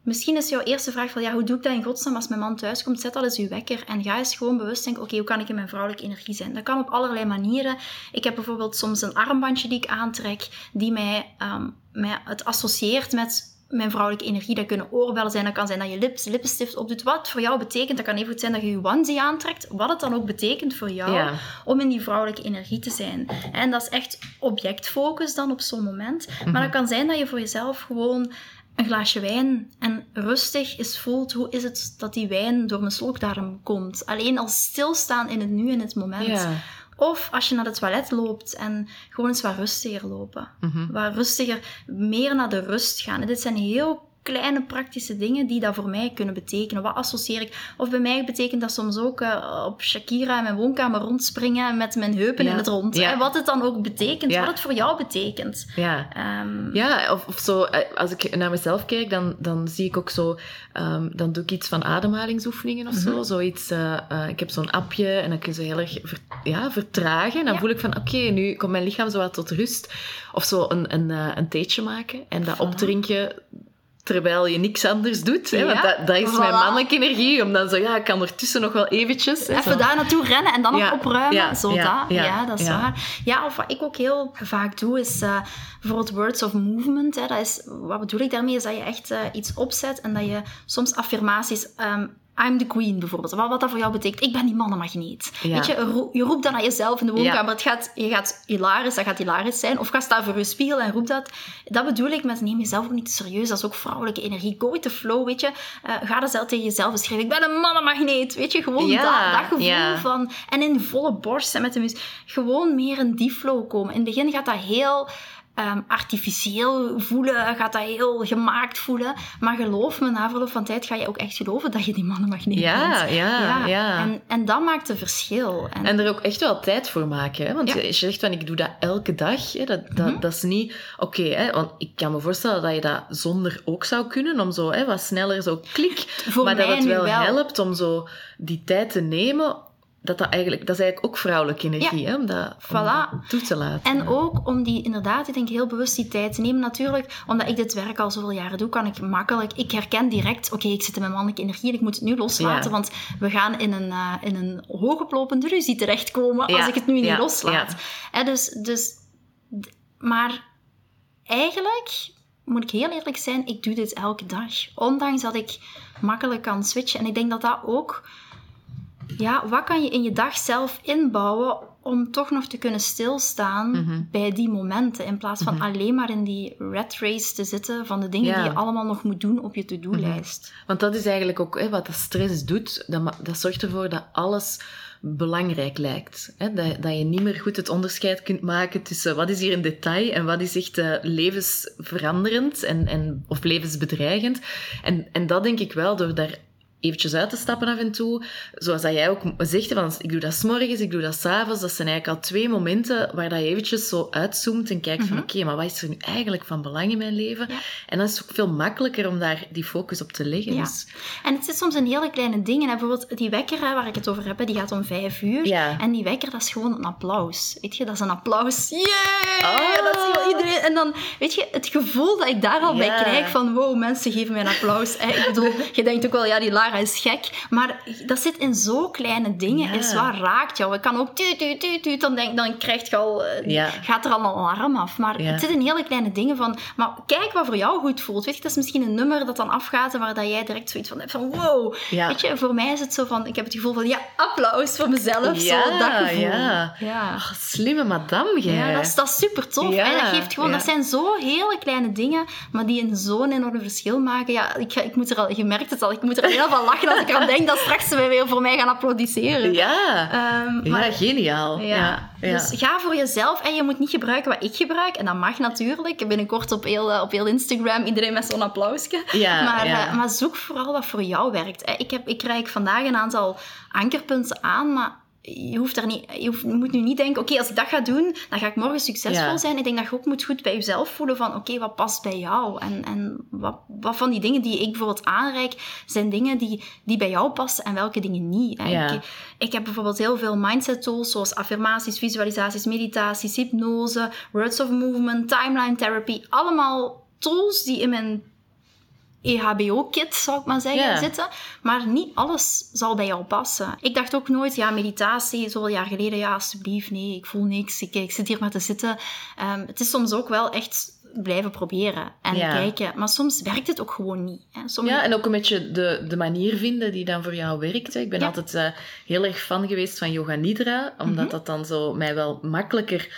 Misschien is jouw eerste vraag van, ja, hoe doe ik dat in godsnaam als mijn man thuis komt? Zet dat eens uw wekker en ga eens gewoon bewust denken, oké, hoe kan ik in mijn vrouwelijke energie zijn? Dat kan op allerlei manieren. Ik heb bijvoorbeeld soms een armbandje die ik aantrek, die mij, ehm, mij het associeert met mijn vrouwelijke energie. Dat kunnen oorbellen zijn, dat kan zijn dat je lips, lippenstift opdoet. Wat het voor jou betekent, dat kan even goed zijn dat je je onesie aantrekt. Wat het dan ook betekent voor jou Ja. om in die vrouwelijke energie te zijn. En dat is echt objectfocus dan op zo'n moment. Mhm. Maar dat kan zijn dat je voor jezelf gewoon een glaasje wijn en rustig eens voelt hoe is het dat die wijn door mijn slokdarm komt. Alleen al stilstaan in het nu, in het moment. Ja. Of als je naar het toilet loopt en gewoon eens wat rustiger lopen. Mhm. Wat rustiger, meer naar de rust gaan. En dit zijn heel kleine praktische dingen die dat voor mij kunnen betekenen. Wat associeer ik? Of bij mij betekent dat soms ook eh, op Shakira in mijn woonkamer rondspringen met mijn heupen Ja. in het rond. Ja. En wat het dan ook betekent, Ja. wat het voor jou betekent. Ja. Ehm, Ja, of, of zo, eh, als ik naar mezelf kijk, dan, dan zie ik ook zo, ehm, dan doe ik iets van ademhalingsoefeningen of zo. Mhm. Zoiets, eh, ik heb zo'n appje en dan kun je zo heel erg ver- ja, vertragen. En dan voel ik van, oké, nu komt mijn lichaam zo wat tot rust. Of zo een, een, een theetje maken en dat Voilà. opdrinken terwijl je niks anders doet. Hè? Want dat, dat is mijn mannelijke energie. Om dan zo, ja, ik kan ertussen nog wel eventjes. hè, Even zo. daar naartoe rennen en dan Ja, nog opruimen. ja, zo ja, dat. ja, dat is waar. Ja, of wat ik ook heel vaak doe, is eh, bijvoorbeeld words of movement. Hè, dat is, wat bedoel ik daarmee? Is dat je echt eh, iets opzet en dat je soms affirmaties... ehm, I'm the queen bijvoorbeeld. Wat, wat dat voor jou betekent. Ik ben die mannenmagneet. Ja. Weet je, ro- je roept dat naar jezelf in de woonkamer. Het gaat, je gaat hilarisch, dat gaat hilarisch zijn. Of ga staan voor je spiegel en roep dat. Dat bedoel ik met neem jezelf ook niet serieus. Dat is ook vrouwelijke energie. Go with the flow, weet je. Eh, ga dat zelf tegen jezelf beschrijven. Ik ben een mannenmagneet. Weet je, gewoon Ja, dat, dat gevoel ja. van... En in volle borst en met de muziek. Gewoon meer in die flow komen. In het begin gaat dat heel... ehm, artificieel voelen, gaat dat heel gemaakt voelen. Maar geloof me, na verloop van tijd ga je ook echt geloven dat je die mannenmagneet Ja, bent. ja, ja. En, en dat maakt een verschil. En, En er ook echt wel tijd voor maken. Hè? Want Ja. je zegt van ik doe dat elke dag, hè, dat, dat, Mhm. dat is niet oké. hè want ik kan me voorstellen dat je dat zonder ook zou kunnen, om zo hè, wat sneller zo klik. voor maar dat het wel. helpt om zo die tijd te nemen. Dat, dat, eigenlijk, dat is eigenlijk ook vrouwelijke energie, hè, om, dat, om Voilà. dat toe te laten. En ook om die, inderdaad, ik denk heel bewust die tijd te nemen. Natuurlijk, omdat ik dit werk al zoveel jaren doe, kan ik makkelijk... Ik herken direct, oké, ik zit in mijn mannelijke energie en ik moet het nu loslaten, Ja. want we gaan in een, eh, in een hoogoplopende ruzie terechtkomen als ik het nu niet loslaat. Hè, dus, dus, maar eigenlijk, moet ik heel eerlijk zijn, ik doe dit elke dag. Ondanks dat ik makkelijk kan switchen. En ik denk dat dat ook... Ja, wat kan je in je dag zelf inbouwen om toch nog te kunnen stilstaan Mhm. bij die momenten, in plaats van alleen maar in die red race te zitten van de dingen Ja. die je allemaal nog moet doen op je to-do-lijst. Want dat is eigenlijk ook hè, wat de stress doet. Dat, dat zorgt ervoor dat alles belangrijk lijkt. Hè? Dat, dat je niet meer goed het onderscheid kunt maken tussen wat is hier een detail en wat is echt eh, levensveranderend en, en, of levensbedreigend. En, en dat denk ik wel, door daar eventjes uit te stappen af en toe. Zoals dat jij ook zegt, van, ik doe dat s'morgens, ik doe dat s'avonds. Dat zijn eigenlijk al twee momenten waar dat je eventjes zo uitzoomt en kijkt van Mhm. oké, maar wat is er nu eigenlijk van belang in mijn leven? Ja. En dat is ook veel makkelijker om daar die focus op te leggen. Ja. Dus, En het zit soms in hele kleine dingen. Bijvoorbeeld die wekker waar ik het over heb, die gaat om vijf uur. Ja. En die wekker, dat is gewoon een applaus. Weet je, dat is een applaus. Yeah! Oh. Dat je iedereen. En dan, weet je, het gevoel dat ik daar al bij krijg van, wow, mensen geven mij een applaus. Ik bedoel, je denkt ook wel, ja, die Is gek. Maar dat zit in zo kleine dingen. Ja. Is raakt jou? Ik kan ook tuut, tuut, tuut, tuut. Dan, denk, dan krijg je al, eh, Ja. gaat er al een alarm af. Maar Ja. het zit in hele kleine dingen van, maar kijk wat voor jou goed voelt. Weet je, dat is misschien een nummer dat dan afgaat en waar dat jij direct zoiets van hebt van, wow. Weet je, voor mij is het zo van, ik heb het gevoel van, ja, applaus voor mezelf. Ja, zo, dat gevoel. ja. ja. Ach, slimme madame, jij. Ja, dat is, dat is super tof. Ja, hè. Dat, geeft gewoon, dat zijn zo hele kleine dingen, maar die een zo'n enorm verschil maken. Ja, ik, ik moet er al, je merkt het al, ik moet er al heel van lachen als ik eraan denk dat straks ze weer voor mij gaan applaudisseren. Ja. Ja, maar- geniaal. ja. Ja. Ja. Dus ga voor jezelf en je moet niet gebruiken wat ik gebruik. En dat mag natuurlijk. Binnenkort op heel, eh, op heel Instagram iedereen met zo'n applausje. Ja, maar, ja. eh, maar zoek vooral wat voor jou werkt. Eh, Ik, heb, ik krijg vandaag een aantal ankerpunten aan, maar je, hoeft er niet, je, hoeft, je moet nu niet denken, oké, als ik dat ga doen, dan ga ik morgen succesvol Ja. zijn. Ik denk dat je ook moet goed bij jezelf voelen van, oké, wat past bij jou? En, en wat, wat van die dingen die ik bijvoorbeeld aanreik, zijn dingen die, die bij jou passen en welke dingen niet. Ja. Ik, ik heb bijvoorbeeld heel veel mindset tools, zoals affirmaties, visualisaties, meditaties, hypnose, words of movement, timeline therapy. Allemaal tools die in mijn EHBO-kit, zou ik maar zeggen, zitten. Maar niet alles zal bij jou passen. Ik dacht ook nooit, ja, meditatie, zoveel jaar geleden, ja, alsjeblieft, nee, ik voel niks, ik, ik zit hier maar te zitten. Ehm, het is soms ook wel echt blijven proberen en Ja. kijken. Maar soms werkt het ook gewoon niet. Hè. Sommige- Ja, en ook een beetje de, de manier vinden die dan voor jou werkt. hè. Ik ben Ja. altijd eh, heel erg fan geweest van Yoga Nidra, omdat Mhm. dat dan zo mij wel makkelijker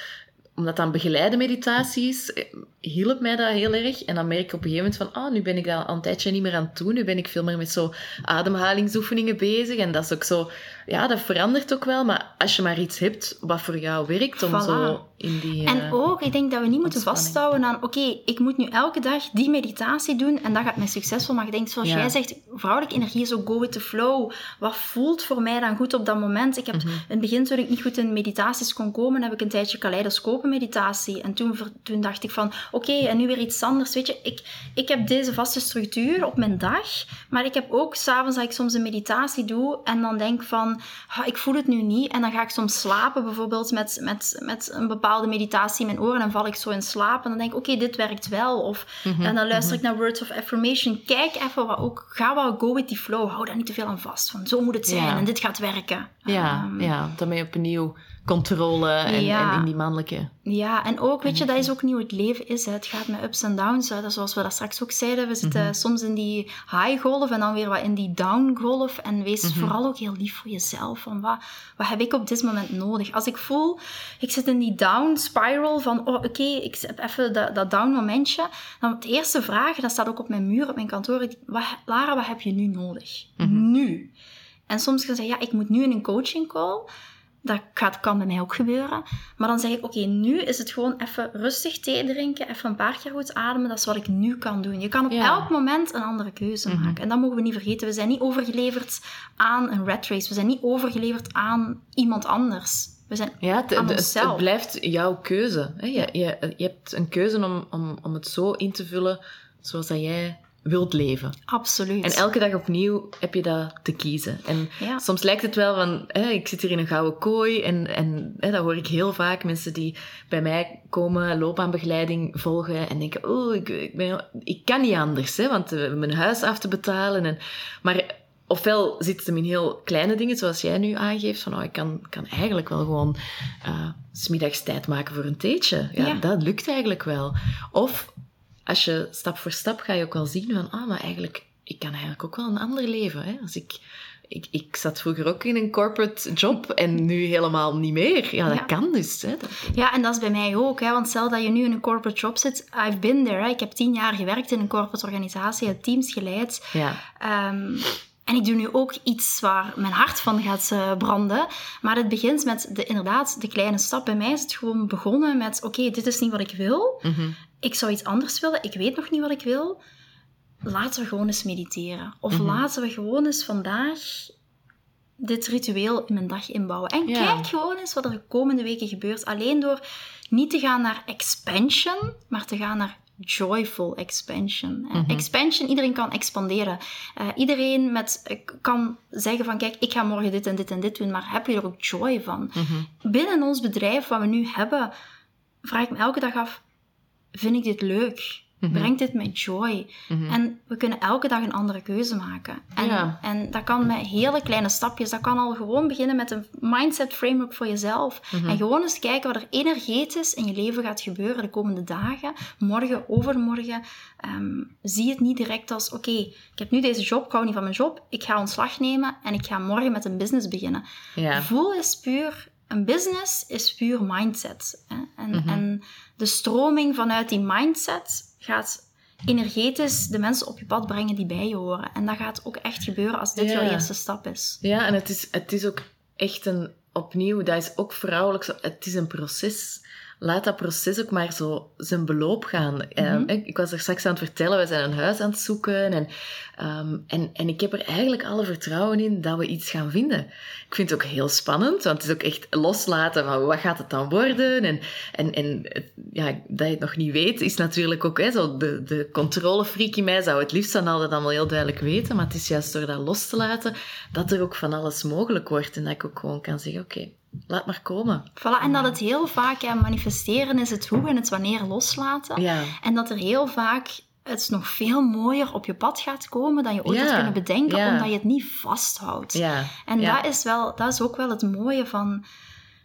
omdat dat een begeleide meditatie is, eh, hielp mij dat heel erg. En dan merk ik op een gegeven moment van, ah, nu ben ik al een tijdje niet meer aan het doen. Nu ben ik veel meer met zo ademhalingsoefeningen bezig. En dat is ook zo, ja, dat verandert ook wel. Maar als je maar iets hebt wat voor jou werkt, om Voilà. zo in die... En eh, ook, ik denk dat we niet moeten vasthouden aan, oké, ik moet nu elke dag die meditatie doen en dat gaat mij succesvol. Maar ik denk, zoals Ja. jij zegt, vrouwelijke energie is ook go with the flow. Wat voelt voor mij dan goed op dat moment? Ik heb Mhm. in het begin, toen ik niet goed in meditaties kon komen, heb ik een tijdje kaleidoscopenmeditatie. En toen, toen dacht ik van, oké, en nu weer iets anders. Weet je, ik, ik heb deze vaste structuur op mijn dag, maar ik heb ook s'avonds dat ik soms een meditatie doe en dan denk van, ah, ik voel het nu niet. En dan ga ik soms slapen, bijvoorbeeld met, met, met een bepaalde meditatie in mijn oren. En val ik zo in slaap en dan denk ik, oké, dit werkt wel. Of, Mhm, En dan luister ik naar Words of Affirmation. Kijk even wat ook, ga wel go with the flow. Hou daar niet te veel aan vast. Van, zo moet het zijn Ja. en dit gaat werken. ja, Ehm, ja, daarmee opnieuw controle en, Ja. en in die mannelijke... Ja, en ook, weet je, dat is ook niet hoe het leven is. Hè. Het gaat met ups en downs. Hè. Zoals we dat straks ook zeiden. We zitten Mhm. soms in die high golf en dan weer wat in die down golf. En wees Mhm. vooral ook heel lief voor jezelf. Van wat, wat heb ik op dit moment nodig? Als ik voel, ik zit in die down spiral van, oh, oké, ik heb even dat, dat down momentje. Dan de eerste vraag, dat staat ook op mijn muur op mijn kantoor. ik- Wat, Lara, wat heb je nu nodig? Mhm. Nu. En soms kan je zeggen, ja, ik moet nu in een coaching call. Dat gaat, kan bij mij ook gebeuren. Maar dan zeg ik, oké, nu is het gewoon even rustig thee drinken, even een paar keer goed ademen. Dat is wat ik nu kan doen. Je kan op Ja. elk moment een andere keuze Mhm. maken. En dat mogen we niet vergeten. We zijn niet overgeleverd aan een rat race. We zijn niet overgeleverd aan iemand anders. We zijn Ja, het, aan het- onszelf. het blijft jouw keuze. Hè? Je, je, je hebt een keuze om, om, om het zo in te vullen zoals dat jij wilt leven. absoluut. En elke dag opnieuw heb je dat te kiezen. En Ja. soms lijkt het wel van, hè, ik zit hier in een gouden kooi. En, en hè, dat hoor ik heel vaak. Mensen die bij mij komen, loopbaanbegeleiding volgen. En denken, oh, ik, ik, ben, ik kan niet anders. Hè, want hebben mijn huis af te betalen. En, maar ofwel zit het hem in heel kleine dingen, zoals jij nu aangeeft. Van, oh, ik kan, kan eigenlijk wel gewoon eh, 's middags tijd maken voor een theetje. Ja, Ja. dat lukt eigenlijk wel. Of als je stap voor stap ga je ook wel zien van, ah, maar eigenlijk, ik kan eigenlijk ook wel een ander leven. Hè? Als ik, ik, ik zat vroeger ook in een corporate job en nu helemaal niet meer. Ja, dat Ja. kan dus. Hè? Dat- Ja, en dat is bij mij ook. Hè? Want stel dat je nu in een corporate job zit. I've been there. Hè? Ik heb tien jaar gewerkt in een corporate organisatie. teams geleid. ja. Ehm, en ik doe nu ook iets waar mijn hart van gaat eh, branden. Maar het begint met de, inderdaad de kleine stap. Bij mij is het gewoon begonnen met... Oké, dit is niet wat ik wil. Mhm. Ik zou iets anders willen. Ik weet nog niet wat ik wil. Laten we gewoon eens mediteren. Of Mhm. laten we gewoon eens vandaag dit ritueel in mijn dag inbouwen. En Ja. kijk gewoon eens wat er de komende weken gebeurt. Alleen door niet te gaan naar expansion, maar te gaan naar joyful expansion. Eh, Mhm. Expansion, iedereen kan expanderen. Eh, iedereen met, eh, kan zeggen van, kijk, ik ga morgen dit en dit en dit doen, maar heb je er ook joy van? Mhm. Binnen ons bedrijf, wat we nu hebben, vraag ik me elke dag af, vind ik dit leuk? Mhm. Brengt dit mij joy? Mhm. En we kunnen elke dag een andere keuze maken. En, Ja. en dat kan met hele kleine stapjes. Dat kan al gewoon beginnen met een mindset framework voor jezelf. Mhm. En gewoon eens kijken wat er energetisch in je leven gaat gebeuren de komende dagen. Morgen, overmorgen. Ehm, zie het niet direct als, oké, ik heb nu deze job, ik hou niet van mijn job. Ik ga ontslag nemen en ik ga morgen met een business beginnen. ja. Voel is puur... Een business is puur mindset. Hè? En, Mhm. en de stroming vanuit die mindset gaat energetisch de mensen op je pad brengen die bij je horen. En dat gaat ook echt gebeuren als dit Ja. jouw eerste stap is. Ja, en het is, het is ook echt een, opnieuw, dat is ook vrouwelijk, het is een proces. Laat dat proces ook maar zo zijn beloop gaan. Mhm. Eh, ik was er straks aan het vertellen, we zijn een huis aan het zoeken. En, ehm, en, en ik heb er eigenlijk alle vertrouwen in dat we iets gaan vinden. Ik vind het ook heel spannend, want het is ook echt loslaten van wat gaat het dan worden. En, en, en ja, dat je het nog niet weet, is natuurlijk ook hè, zo de, de controlefreak in mij zou het liefst dan altijd allemaal heel duidelijk weten. Maar het is juist door dat los te laten dat er ook van alles mogelijk wordt. En dat ik ook gewoon kan zeggen, oké, laat maar komen. Voilà, en dat het heel vaak, ja, manifesteren is het hoe en het wanneer loslaten. Ja, En dat er heel vaak het nog veel mooier op je pad gaat komen dan je ooit Ja, had kunnen bedenken, ja. omdat je het niet vasthoudt. ja. En ja. dat, is wel, dat is ook wel het mooie van,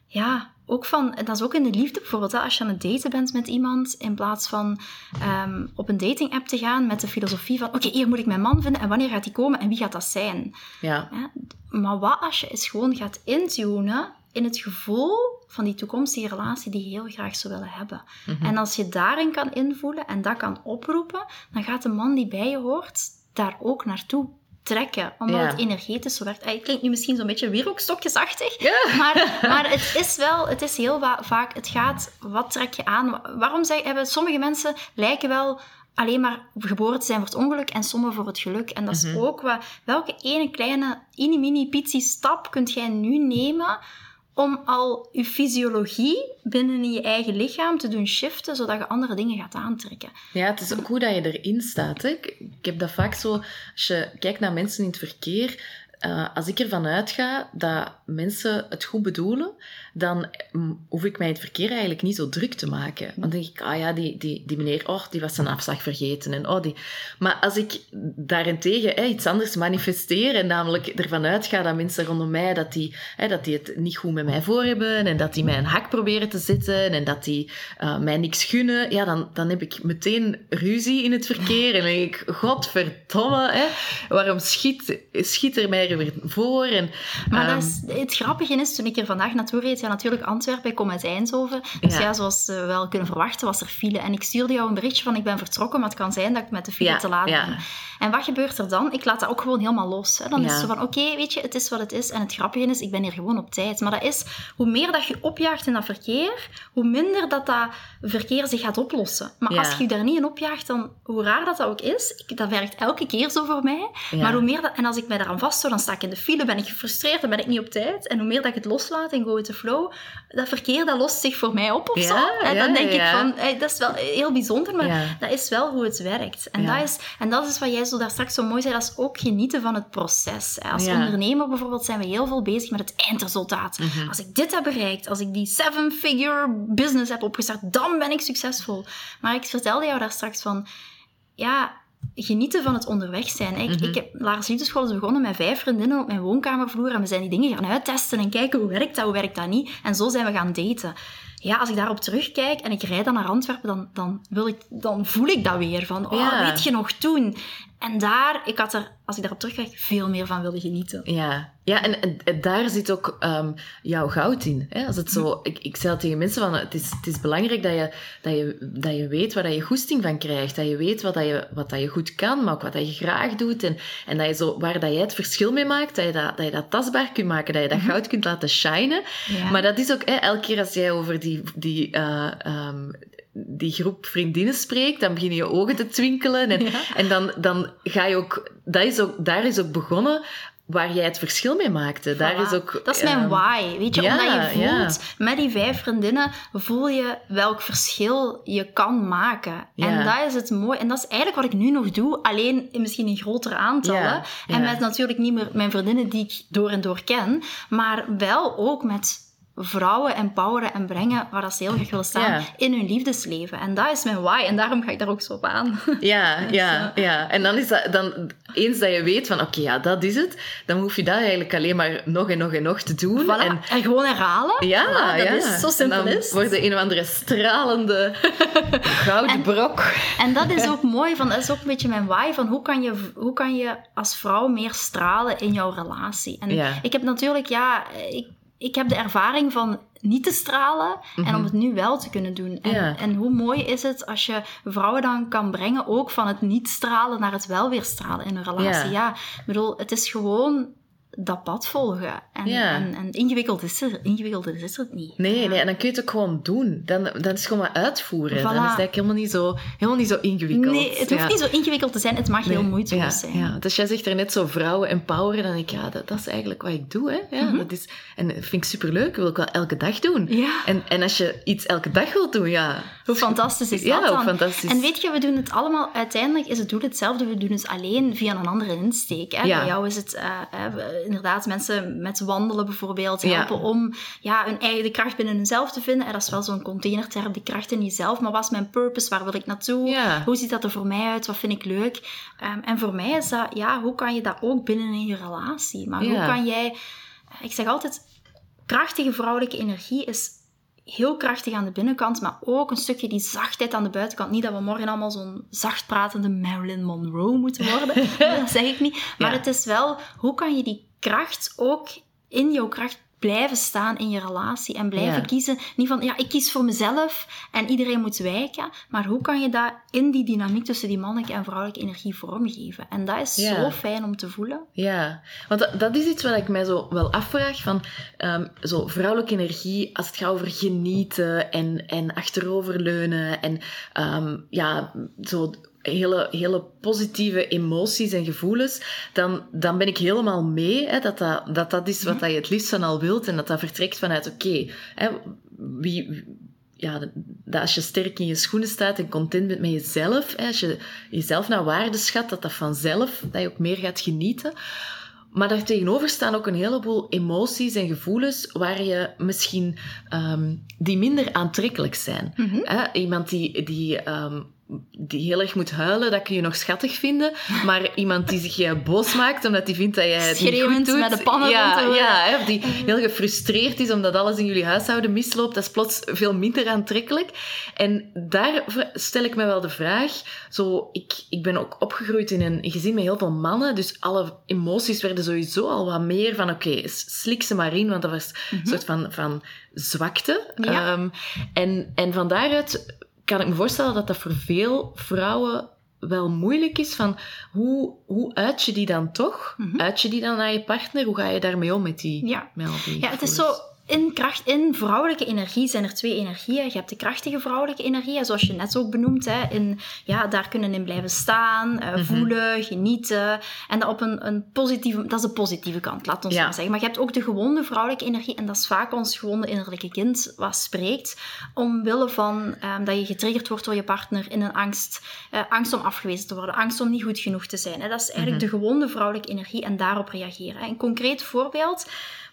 ja, ook van, dat is ook in de liefde bijvoorbeeld. Hè, als je aan het daten bent met iemand, in plaats van ehm, op een dating app te gaan met de filosofie van, oké, hier moet ik mijn man vinden en wanneer gaat die komen en wie gaat dat zijn? ja. Ja, maar wat als je eens gewoon gaat intunen in het gevoel van die toekomstige relatie die je heel graag zou willen hebben. Mhm. En als je daarin kan invoelen en dat kan oproepen, dan gaat de man die bij je hoort daar ook naartoe trekken. Omdat Ja. het energetisch zo werkt. Het klinkt nu misschien zo'n beetje wierookstokjesachtig, Ja. maar, maar het is wel, het is heel vaak, het gaat, wat trek je aan? Waarom zeg, hebben sommige mensen lijken wel alleen maar geboren te zijn voor het ongeluk en sommigen voor het geluk. En dat is Mhm. ook wat, welke ene kleine, mini mini pitsie stap kunt jij nu nemen om al je fysiologie binnen in je eigen lichaam te doen shiften, zodat je andere dingen gaat aantrekken. Ja, het is ook hoe dat je erin staat. Hè. Ik, ik heb dat vaak zo, als je kijkt naar mensen in het verkeer, eh, als ik ervan uitga dat mensen het goed bedoelen, dan mm, hoef ik mij het verkeer eigenlijk niet zo druk te maken. Dan denk ik, ah ja, die, die, die meneer, oh, die was zijn afslag vergeten. En, oh, die... Maar als ik daarentegen hè, iets anders manifesteer en namelijk ervan uitga dat mensen rondom mij, dat die, hè, dat die het niet goed met mij voor hebben en dat die mij een hak proberen te zetten en dat die eh, mij niks gunnen, ja, dan, dan heb ik meteen ruzie in het verkeer en dan denk ik, godverdomme, hè, waarom schiet, schiet er mij er weer voor? En, Maar ehm, dat is, het grappige is, toen ik er vandaag naartoe reed, ja natuurlijk Antwerpen, ik kom uit Eindhoven. Dus Ja. ja, zoals we wel kunnen verwachten, was er file. En ik stuurde jou een berichtje van, ik ben vertrokken, maar het kan zijn dat ik met de file Ja, te laat ja. ben. En wat gebeurt er dan? Ik laat dat ook gewoon helemaal los. Hè. Dan is het zo van, oké, weet je, het is wat het is. En het grappige is, ik ben hier gewoon op tijd. Maar dat is, hoe meer dat je opjaagt in dat verkeer, hoe minder dat dat verkeer zich gaat oplossen. Maar als je je daar niet in opjaagt, dan, hoe raar dat dat ook is, ik, dat werkt elke keer zo voor mij. Maar hoe meer dat, en als ik mij daaraan vasthoud, dan sta ik in de file, ben ik gefrustreerd, dan ben ik niet op tijd. En hoe meer dat ik het loslaat en go with the flow, dat verkeer dat lost zich voor mij op of Ja, zo. En ja, dan denk ik van, hey, dat is wel heel bijzonder, maar dat is wel hoe het werkt. En, dat is, en dat is wat jij zo daar straks zo mooi zei, dat is ook genieten van het proces. Als ondernemer bijvoorbeeld zijn we heel veel bezig met het eindresultaat. Mhm. Als ik dit heb bereikt, als ik die seven-figure business heb opgestart, dan ben ik succesvol. Maar ik vertelde jou daar straks van, ja, genieten van het onderweg zijn. Ik, Mhm. ik heb Lars Liefdeschool is begonnen met vijf vriendinnen op mijn woonkamervloer en we zijn die dingen gaan uittesten en kijken hoe werkt dat, hoe werkt dat niet. En zo zijn we gaan daten. Ja, als ik daarop terugkijk en ik rijd dan naar Antwerpen, dan, dan, wil ik, dan voel ik dat weer. Van, oh, Ja. weet je nog toen? En daar, ik had er, als ik daarop terugkijk, veel meer van willen genieten. Ja, ja en, en- en daar zit ook ehm, jouw goud in. Hè? Als het zo, ik, ik zei tegen mensen, van, het, is, het is belangrijk dat je, dat, je, dat je weet waar dat je goesting van krijgt. Dat je weet wat, dat je, wat dat je goed kan, maar ook wat dat je graag doet. En, en dat je zo, waar dat jij het verschil mee maakt, dat je dat, dat, je dat tastbaar kunt maken, dat je dat goud kunt laten shinen. Ja. Maar dat is ook, hè, elke keer als jij over die, die, eh, ehm, die groep vriendinnen spreekt, dan beginnen je ogen te twinkelen. En, Ja. en dan, dan ga je ook, dat is ook, daar is ook begonnen waar jij het verschil mee maakte. Daar is ook, dat is mijn ehm, why. Weet je, ja, omdat je ja. voelt, met die vijf vriendinnen, voel je welk verschil je kan maken. Ja. En dat is het mooie. En dat is eigenlijk wat ik nu nog doe, alleen misschien in grotere aantallen. En met natuurlijk niet meer mijn vriendinnen die ik door en door ken, maar wel ook met vrouwen empoweren en brengen waar dat ze heel graag willen staan Ja. in hun liefdesleven. En dat is mijn why. En daarom ga ik daar ook zo op aan. Ja, ja, ja. En dan is dat, dan, eens dat je weet van, oké, ja, dat is het, dan hoef je dat eigenlijk alleen maar nog en nog en nog te doen. Voilà. En, En gewoon herhalen. ja, Voilà, dat ja. is zo simpel En dan is wordt een of andere stralende gouden brok. En dat is ook mooi, van, dat is ook een beetje mijn why, van hoe kan je, hoe kan je als vrouw meer stralen in jouw relatie? En Ja. ik heb natuurlijk, ja, ik, ik heb de ervaring van niet te stralen en om het nu wel te kunnen doen. En, Mhm. Ja. en hoe mooi is het als je vrouwen dan kan brengen, ook van het niet stralen naar het wel weer stralen in een relatie. Ja. Ja, ik bedoel, het is gewoon dat pad volgen. En, Ja. en, en ingewikkeld is er, ingewikkelder is het niet. Nee, Ja. nee, en dan kun je het ook gewoon doen. Dan, dan is het gewoon maar uitvoeren. Voilà. Dan is het eigenlijk helemaal niet zo, helemaal niet zo ingewikkeld. Nee, het hoeft Ja. niet zo ingewikkeld te zijn, het mag heel Nee, ja, zijn. Ja, dus jij zegt er net zo vrouwen empoweren, dan denk ik, ja, dat, dat is eigenlijk wat ik doe. Hè? Ja, Mhm. dat is, en dat vind ik superleuk, wil ik wel elke dag doen. Ja. En, en als je iets elke dag wilt doen, ja... Hoe fantastisch is Ja, dat dan? hoe fantastisch. En weet je, we doen het allemaal, uiteindelijk is het doel hetzelfde, we doen het alleen via een andere insteek. Hè? Ja. Bij jou is het eh, eh, inderdaad mensen met wandelen bijvoorbeeld Ja. helpen om ja, hun eigen de kracht binnen hunzelf te vinden. En dat is wel zo'n containerterm, de kracht in jezelf. Maar wat is mijn purpose? Waar wil ik naartoe? Ja. Hoe ziet dat er voor mij uit? Wat vind ik leuk? Ehm, en voor mij is dat, ja, hoe kan je dat ook binnen in je relatie? Maar hoe Ja. kan jij... Ik zeg altijd, krachtige vrouwelijke energie is heel krachtig aan de binnenkant, maar ook een stukje die zachtheid aan de buitenkant. Niet dat we morgen allemaal zo'n zacht pratende Marilyn Monroe moeten worden. dat zeg ik niet. Maar Ja. het is wel, hoe kan je die kracht ook in jouw kracht blijven staan in je relatie en blijven Ja. kiezen. Niet van, ja, ik kies voor mezelf en iedereen moet wijken. Maar hoe kan je dat in die dynamiek tussen die mannelijke en vrouwelijke energie vormgeven? En dat is Ja. zo fijn om te voelen. Ja, want dat, dat is iets wat ik mij zo wel afvraag van ehm, zo vrouwelijke energie als het gaat over genieten en, en achteroverleunen en ehm, ja, zo hele, hele positieve emoties en gevoelens, dan, dan ben ik helemaal mee hè, dat, dat, dat dat is wat dat je het liefst van al wilt en dat dat vertrekt vanuit oké, wie, ja, dat als je sterk in je schoenen staat en content bent met jezelf, hè, als je jezelf naar waarde schat, dat dat vanzelf, dat je ook meer gaat genieten. Maar daartegenover staan ook een heleboel emoties en gevoelens waar je misschien ehm, die minder aantrekkelijk zijn. Mhm. Hè, iemand die, die, ehm, die heel erg moet huilen, dat kun je nog schattig vinden. Maar iemand die zich boos maakt omdat hij vindt dat jij het niet goed doet. met de pannen ja, rond ja, hè, of die heel gefrustreerd is omdat alles in jullie huishouden misloopt. Dat is plots veel minder aantrekkelijk. En daar stel ik me wel de vraag. Zo, ik, ik ben ook opgegroeid in een gezin met heel veel mannen. Dus alle emoties werden sowieso al wat meer van... Oké, slik ze maar in, want dat was een soort van, van zwakte. Ja. Ehm, en, en van daaruit kan ik me voorstellen dat dat voor veel vrouwen wel moeilijk is. Van hoe, hoe uit je die dan toch? Mhm. Uit je die dan naar je partner? Hoe ga je daarmee om met die, Ja. die Ja, het is zo. In, kracht, in vrouwelijke energie zijn er twee energieën. Je hebt de krachtige vrouwelijke energie, zoals je net ook benoemd. Hè, in, ja, daar kunnen in blijven staan, eh, Mhm. voelen, genieten. En dat op een, een positieve... Dat is de positieve kant, laat ons Ja. maar zeggen. Maar je hebt ook de gewonde vrouwelijke energie. En dat is vaak ons gewonde innerlijke kind wat spreekt. Omwille van ehm, dat je getriggerd wordt door je partner in een angst. eh, angst om afgewezen te worden, angst om niet goed genoeg te zijn. Hè. Dat is eigenlijk Mhm. de gewonde vrouwelijke energie en daarop reageren. Hè. Een concreet voorbeeld...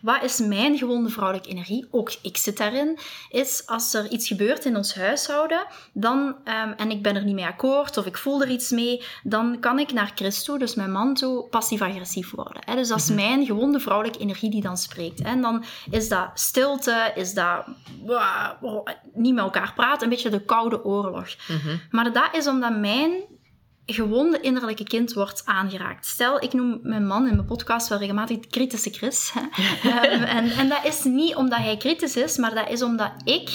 Wat is mijn gewonde vrouwelijke energie? Ook ik zit daarin. Is als er iets gebeurt in ons huishouden, dan, ehm, en ik ben er niet mee akkoord of ik voel er iets mee, dan kan ik naar Chris toe, dus mijn man toe, passief-agressief worden. Hè? Dus dat is mijn gewonde vrouwelijke energie die dan spreekt. Hè? En dan is dat stilte, is dat wauw, niet met elkaar praten, een beetje de koude oorlog. Mhm. Maar dat is omdat mijn gewonde innerlijke kind wordt aangeraakt. Stel, ik noem mijn man in mijn podcast wel regelmatig de kritische Chris. Ehm, en, en dat is niet omdat hij kritisch is, maar dat is omdat ik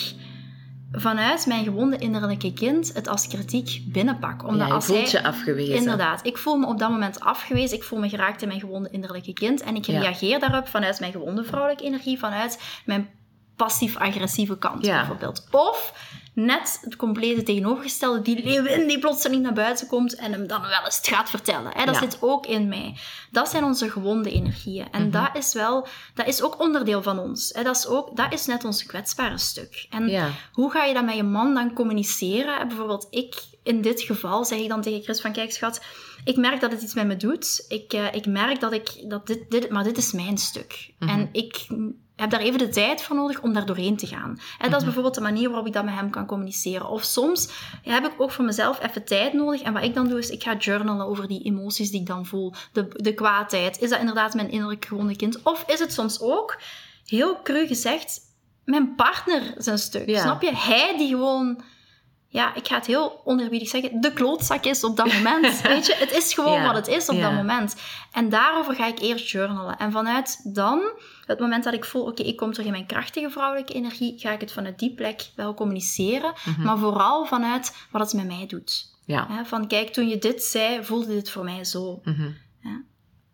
vanuit mijn gewonde innerlijke kind het als kritiek binnenpak. Omdat Ja, je als voelt hij... je afgewezen. Inderdaad, ik voel me op dat moment afgewezen. Ik voel me geraakt in mijn gewonde innerlijke kind. En ik Ja. reageer daarop vanuit mijn gewonde vrouwelijke energie, vanuit mijn passief-agressieve kant Ja. bijvoorbeeld. Of net het complete tegenovergestelde, die leeuwin die plotseling naar buiten komt en hem dan wel eens gaat vertellen. Hè? Dat Ja. zit ook in mij. Dat zijn onze gewonde energieën. En Mhm. dat is wel, dat is ook onderdeel van ons. Hè? Dat, is ook, dat is net ons kwetsbare stuk. En Ja. hoe ga je dat met je man dan communiceren? Bijvoorbeeld, ik in dit geval zeg ik dan tegen Chris van, kijk schat, ik merk dat het iets met me doet. Ik, eh, ik merk dat ik, dat dit, dit, maar dit is mijn stuk. Mhm. En ik heb daar even de tijd voor nodig om daar doorheen te gaan. En dat is Mhm. bijvoorbeeld de manier waarop ik dat met hem kan communiceren. Of soms heb ik ook voor mezelf even tijd nodig. En wat ik dan doe, is ik ga journalen over die emoties die ik dan voel. De, de kwaadheid. Is dat inderdaad mijn innerlijk gewonde kind? Of is het soms ook, heel cru gezegd, mijn partner zijn stuk? Ja. Snap je? Hij die gewoon ja, ik ga het heel oneerbiedig zeggen, de klootzak is op dat moment. Weet je, het is gewoon Ja, wat het is op ja. dat moment. En daarover ga ik eerst journalen. En vanuit dan, het moment dat ik voel, oké, ik kom terug in mijn krachtige vrouwelijke energie, ga ik het vanuit die plek wel communiceren. Mhm. Maar vooral vanuit wat het met mij doet. Ja. Van, kijk, toen je dit zei, voelde dit voor mij zo. Mhm.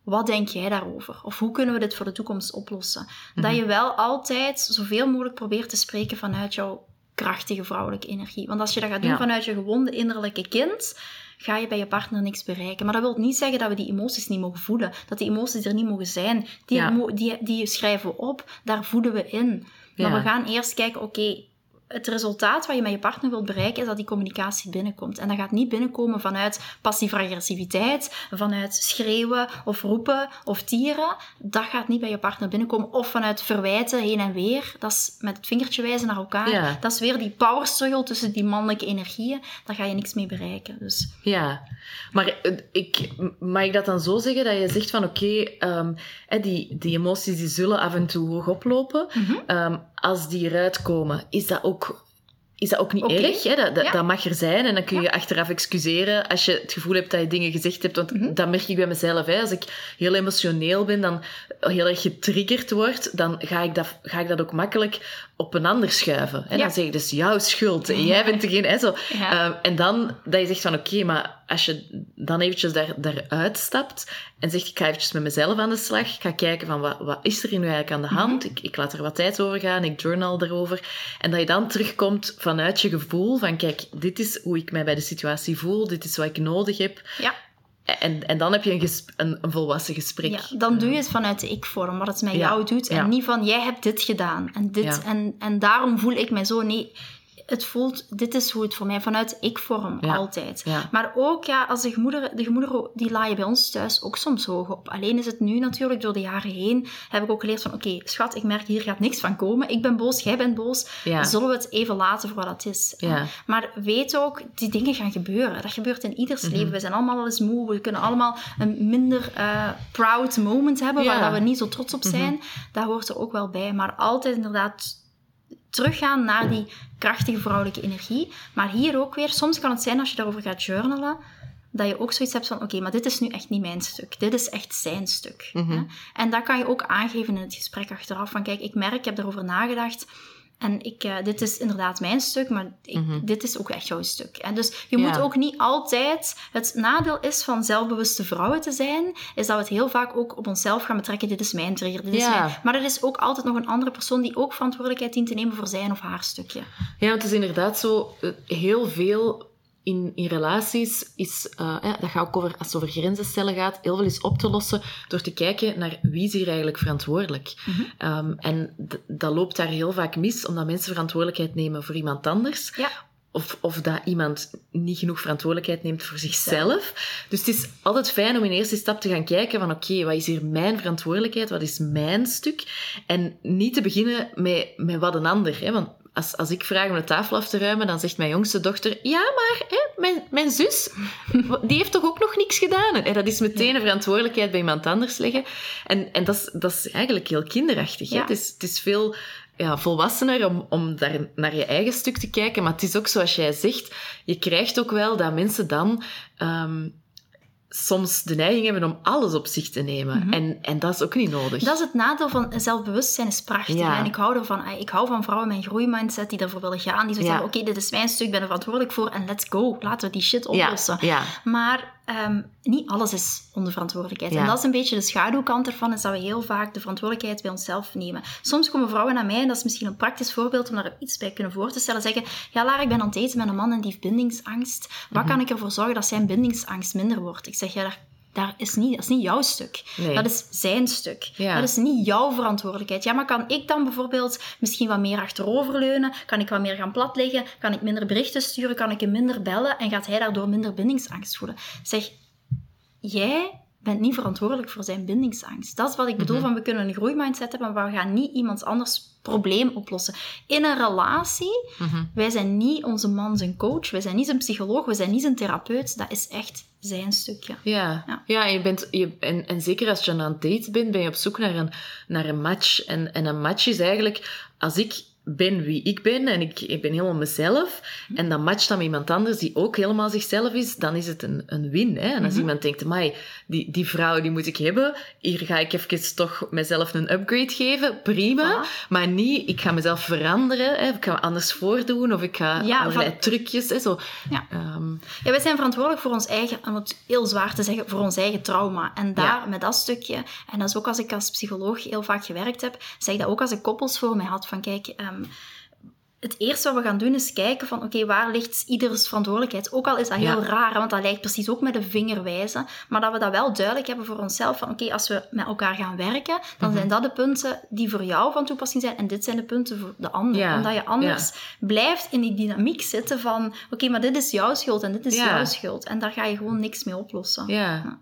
wat denk jij daarover? Of hoe kunnen we dit voor de toekomst oplossen? Dat Mhm. je wel altijd zoveel mogelijk probeert te spreken vanuit jouw krachtige vrouwelijke energie. Want als je dat gaat doen Ja. vanuit je gewonde innerlijke kind, ga je bij je partner niks bereiken. Maar dat wil niet zeggen dat we die emoties niet mogen voelen. Dat die emoties er niet mogen zijn. Die, Ja. die, die schrijven we op, daar voeden we in. Maar Ja. we gaan eerst kijken, oké, het resultaat wat je met je partner wilt bereiken is dat die communicatie binnenkomt. En dat gaat niet binnenkomen vanuit passieve agressiviteit, vanuit schreeuwen of roepen of tieren. Dat gaat niet bij je partner binnenkomen. Of vanuit verwijten heen en weer. Dat is met het vingertje wijzen naar elkaar. Ja. Dat is weer die power struggle tussen die mannelijke energieën. Daar ga je niks mee bereiken. Dus Ja, maar eh, ik, mag ik dat dan zo zeggen dat je zegt van oké, ehm, die, die emoties die zullen af en toe hoog oplopen. Mhm. Ehm, als die eruit komen, is dat ook, is dat ook niet Oké. erg? Hè? Dat, dat, Ja. dat mag er zijn en dan kun je achteraf excuseren als je het gevoel hebt dat je dingen gezegd hebt. Want Mhm. dat merk ik bij mezelf. Hè? Als ik heel emotioneel ben, dan heel erg getriggerd word, dan ga ik dat, ga ik dat ook makkelijk op een ander schuiven. Hè? Ja. Dan zeg ik, dus jouw schuld. En jij bent degene... Hè, zo. Ja. Ehm, en dan dat je zegt van oké, maar als je dan eventjes daar, daaruit stapt en zegt ik ga eventjes met mezelf aan de slag, ik ga kijken van wat, wat is er nu eigenlijk aan de hand, ik, ik laat er wat tijd over gaan, ik journal erover en dat je dan terugkomt vanuit je gevoel van kijk, dit is hoe ik mij bij de situatie voel, dit is wat ik nodig heb ja. en, en dan heb je een, een, een volwassen gesprek. Ja, dan doe je het vanuit de ik-vorm, wat het met Ja, jou doet. En ja. niet van, jij hebt dit gedaan. En, dit, en, en daarom voel ik mij zo. Nee, het voelt, dit is hoe het voor mij, vanuit ik-vorm, Ja. altijd. Ja. Maar ook, ja, als de gemoederen, de gemoederen, die laaien bij ons thuis ook soms hoog op. Alleen is het nu natuurlijk, door de jaren heen, heb ik ook geleerd van, oké, schat, ik merk, hier gaat niks van komen. Ik ben boos, jij bent boos. Ja. Zullen we het even laten voor wat het is? Maar weet ook, die dingen gaan gebeuren. Dat gebeurt in ieders Mhm. leven. We zijn allemaal wel eens moe. We kunnen allemaal een minder eh, proud moment hebben. Mhm. waar dat we niet zo trots op zijn. Dat hoort er ook wel bij. Maar altijd inderdaad teruggaan naar die krachtige vrouwelijke energie. Maar hier ook weer, soms kan het zijn als je daarover gaat journalen, dat je ook zoiets hebt van, oké, maar dit is nu echt niet mijn stuk. Dit is echt zijn stuk. Mhm. En dat kan je ook aangeven in het gesprek achteraf. Van, kijk, ik merk, ik heb erover nagedacht. En ik, eh, dit is inderdaad mijn stuk, maar ik, dit is ook echt jouw stuk. En dus je Mhm. Ja. moet ook niet altijd... Het nadeel is van zelfbewuste vrouwen te zijn, is dat we het heel vaak ook op onszelf gaan betrekken. Dit is mijn trigger, dit is mijn... Maar er is ook altijd nog een andere persoon die ook verantwoordelijkheid dient te nemen voor zijn of haar stukje. Ja, het is inderdaad zo, eh, heel veel in, in relaties is, eh, ja, dat gaat ook over, als het over grenzen stellen gaat, heel veel is op te lossen door te kijken naar wie is hier eigenlijk verantwoordelijk. Ehm, en dat loopt daar heel vaak mis, omdat mensen verantwoordelijkheid nemen voor iemand anders. Ja. Of, of dat iemand niet genoeg verantwoordelijkheid neemt voor zichzelf. Dus het is altijd fijn om in eerste stap te gaan kijken van oké, wat is hier mijn verantwoordelijkheid? Wat is mijn stuk? En niet te beginnen met, met wat een ander. Hè? Want als, als ik vraag om de tafel af te ruimen, dan zegt mijn jongste dochter... Ja, maar hè, mijn, mijn zus, die heeft toch ook nog niks gedaan? En dat is meteen een verantwoordelijkheid bij iemand anders leggen. En, en dat, is, dat is eigenlijk heel kinderachtig. Hè? Ja. Het, is, het is veel ja, volwassener om, om daar naar je eigen stuk te kijken. Maar het is ook zoals jij zegt, je krijgt ook wel dat mensen dan... ehm, soms de neiging hebben om alles op zich te nemen. Mhm. en, en dat is ook niet nodig. Dat is het nadeel van zelfbewustzijn is prachtig. Ja. En ik hou ervan. Ah, Ik hou van vrouwen met een groeimindset die ervoor willen gaan. Die Ja. hebben, oké, dit is mijn stuk, ik ben er verantwoordelijk voor en let's go. Laten we die shit oplossen. ja, Maar ehm, niet alles is onder verantwoordelijkheid. Ja. En dat is een beetje de schaduwkant ervan, is dat we heel vaak de verantwoordelijkheid bij onszelf nemen. Soms komen vrouwen naar mij, en dat is misschien een praktisch voorbeeld om daar iets bij kunnen voor te stellen, zeggen, ja Lara, ik ben aan het eten met een man en die heeft bindingsangst. Wat Mhm. kan ik ervoor zorgen dat zijn bindingsangst minder wordt? Ik zeg, ja, daar, daar is niet, dat is niet jouw stuk. Nee. Dat is zijn stuk. Ja. Dat is niet jouw verantwoordelijkheid. Ja, maar kan ik dan bijvoorbeeld misschien wat meer achteroverleunen? Kan ik wat meer gaan plat liggen? Kan ik minder berichten sturen? Kan ik hem minder bellen? En gaat hij daardoor minder bindingsangst voelen? Zeg, jij bent niet verantwoordelijk voor zijn bindingsangst. Dat is wat ik bedoel van we kunnen een groeimindset hebben, maar we gaan niet iemands anders probleem oplossen. In een relatie, Mhm. wij zijn niet onze man zijn coach, wij zijn niet zijn psycholoog, we zijn niet zijn therapeut. Dat is echt zijn stukje. Ja, Ja. ja. en, je bent, je, en, en zeker als je aan het date bent, ben je op zoek naar een, naar een match. En, en een match is eigenlijk, als ik ben wie ik ben en ik, ik ben helemaal mezelf en dan matcht dan met iemand anders die ook helemaal zichzelf is, dan is het een, een win. Hè? En als Mhm. iemand denkt, amai, die, die vrouw die moet ik hebben, hier ga ik even toch mezelf een upgrade geven, prima. Voilà. Maar niet, ik ga mezelf veranderen, hè? ik ga me anders voordoen, of ik ga Ja, allerlei van- trucjes. Hè? Zo, Ja. ehm, Ja, wij zijn verantwoordelijk voor ons eigen, om het heel zwaar te zeggen, voor ons eigen trauma. En daar, Ja. met dat stukje, en dat is ook als ik als psycholoog heel vaak gewerkt heb, zeg ik dat ook als ik koppels voor mij had, van kijk, ehm, het eerste wat we gaan doen is kijken van, oké, waar ligt ieders verantwoordelijkheid? Ook al is dat heel Ja. raar, want dat lijkt precies ook met de vinger wijzen, maar dat we dat wel duidelijk hebben voor onszelf, van oké, als we met elkaar gaan werken, dan Mhm. zijn dat de punten die voor jou van toepassing zijn, en dit zijn de punten voor de ander. Ja, Omdat je anders blijft in die dynamiek zitten van, oké, maar dit is jouw schuld en dit is jouw schuld. En daar ga je gewoon niks mee oplossen. Ja.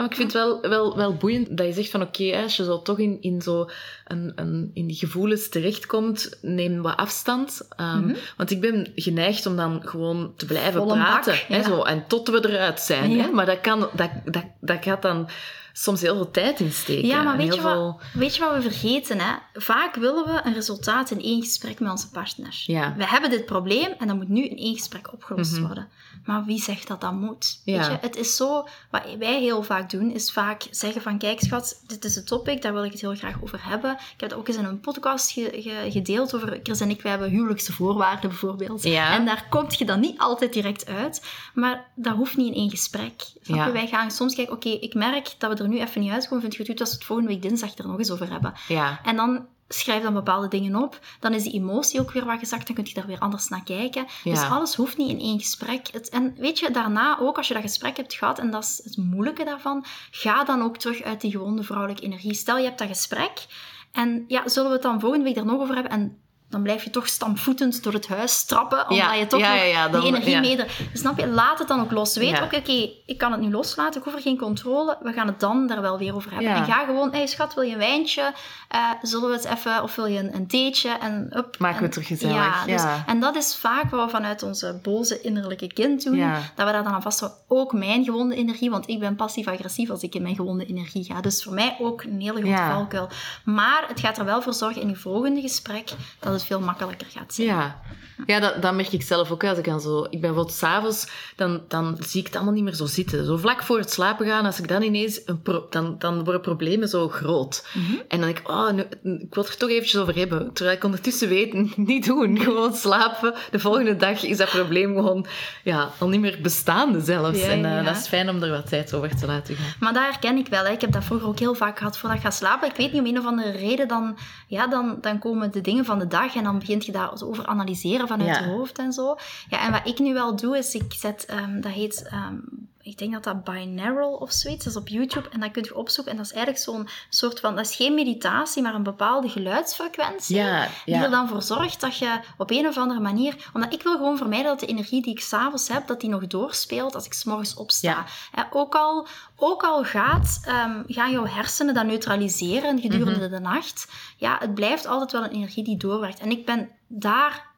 Maar ik vind het wel, wel, wel boeiend dat je zegt van oké, als je zo toch in, in, zo een, een, in die gevoelens terechtkomt, neem wat afstand. Ehm, Mhm. Want ik ben geneigd om dan gewoon te blijven praten. bak, hè, zo, en tot we eruit zijn. Ja. Hè? Maar dat, kan, dat, dat, dat gaat dan soms heel veel tijd insteken. Ja, maar weet je, wat, veel- weet je wat we vergeten? Hè? Vaak willen we een resultaat in één gesprek met onze partner. Ja. We hebben dit probleem en dat moet nu in één gesprek opgelost Mhm. worden. Maar wie zegt dat dat moet? Ja. Weet je? Het is zo, wat wij heel vaak doen, is vaak zeggen van kijk schat, dit is het topic, daar wil ik het heel graag over hebben. Ik heb het ook eens in een podcast ge- ge- gedeeld over, Chris en ik, wij hebben huwelijkse voorwaarden bijvoorbeeld. Ja. En daar komt je dan niet altijd direct uit, maar dat hoeft niet in één gesprek. Ja. Wij gaan soms kijken, oké, ik merk dat we er nu even niet uitkomen, vind je het goed als we het volgende week dinsdag er nog eens over hebben? ja. En dan schrijf dan bepaalde dingen op. Dan is die emotie ook weer wat gezakt. Dan kun je daar weer anders naar kijken. Dus alles hoeft niet in één gesprek. Het, en weet je, daarna ook, als je dat gesprek hebt gehad, en dat is het moeilijke daarvan, ga dan ook terug uit die gewonde vrouwelijke energie. Stel, je hebt dat gesprek. En ja, zullen we het dan volgende week er nog over hebben? En dan blijf je toch stampvoetend door het huis trappen, omdat Ja, je toch ja, ja, ja, dan- die energie mee... Snap je? Laat het dan ook los. Weet ook, oké, ik kan het nu loslaten, ik hoef er geen controle. We gaan het dan daar wel weer over hebben. En ga gewoon, hey schat, wil je een wijntje? Eh, zullen we het even, of wil je een, een theetje? En up. Maken we het toch gezellig, Ja, dus- en dat is vaak wat we vanuit onze boze innerlijke kind doen. Dat we daar dan aan vasthouden. Ook mijn gewonde energie, want ik ben passief-agressief als ik in mijn gewonde energie ga. Dus voor mij ook een hele grote valkuil. Maar het gaat er wel voor zorgen in je volgende gesprek dat het veel makkelijker gaat zijn. Ja, ja dat, dat merk ik zelf ook. Als ik, dan zo, ik ben bijvoorbeeld s'avonds, dan, dan zie ik het allemaal niet meer zo zitten. Zo vlak voor het slapen gaan, als ik dan ineens... Een pro- dan, dan worden problemen zo groot. Mhm. En dan denk ik, oh, nu, ik wil het er toch eventjes over hebben. Terwijl ik ondertussen weet, niet doen. Gewoon slapen. De volgende dag is dat probleem gewoon ja, al niet meer bestaande zelfs. Ja, en eh, ja. dat is fijn om er wat tijd over te laten gaan. Maar dat herken ik wel. Hè. Ik heb dat vroeger ook heel vaak gehad voordat ik ga slapen. Ik weet niet, om een of andere reden, dan, ja, dan, dan komen de dingen van de dag en dan begint je daar over analyseren vanuit je hoofd en zo. Ja, en wat ik nu wel doe, is ik zet, ehm, dat heet, ehm, ik denk dat dat binaural of zoiets is op YouTube. En dat kun je opzoeken. En dat is eigenlijk zo'n soort van, dat is geen meditatie, maar een bepaalde geluidsfrequentie. Ja, Die er dan voor zorgt dat je op een of andere manier... Omdat ik wil gewoon vermijden dat de energie die ik s'avonds heb, dat die nog doorspeelt als ik s'morgens opsta. Ja. Ook, al, ook al gaat, ehm, gaan jouw hersenen dat neutraliseren gedurende Mhm. de nacht, ja, het blijft altijd wel een energie die doorwerkt. En ik ben daar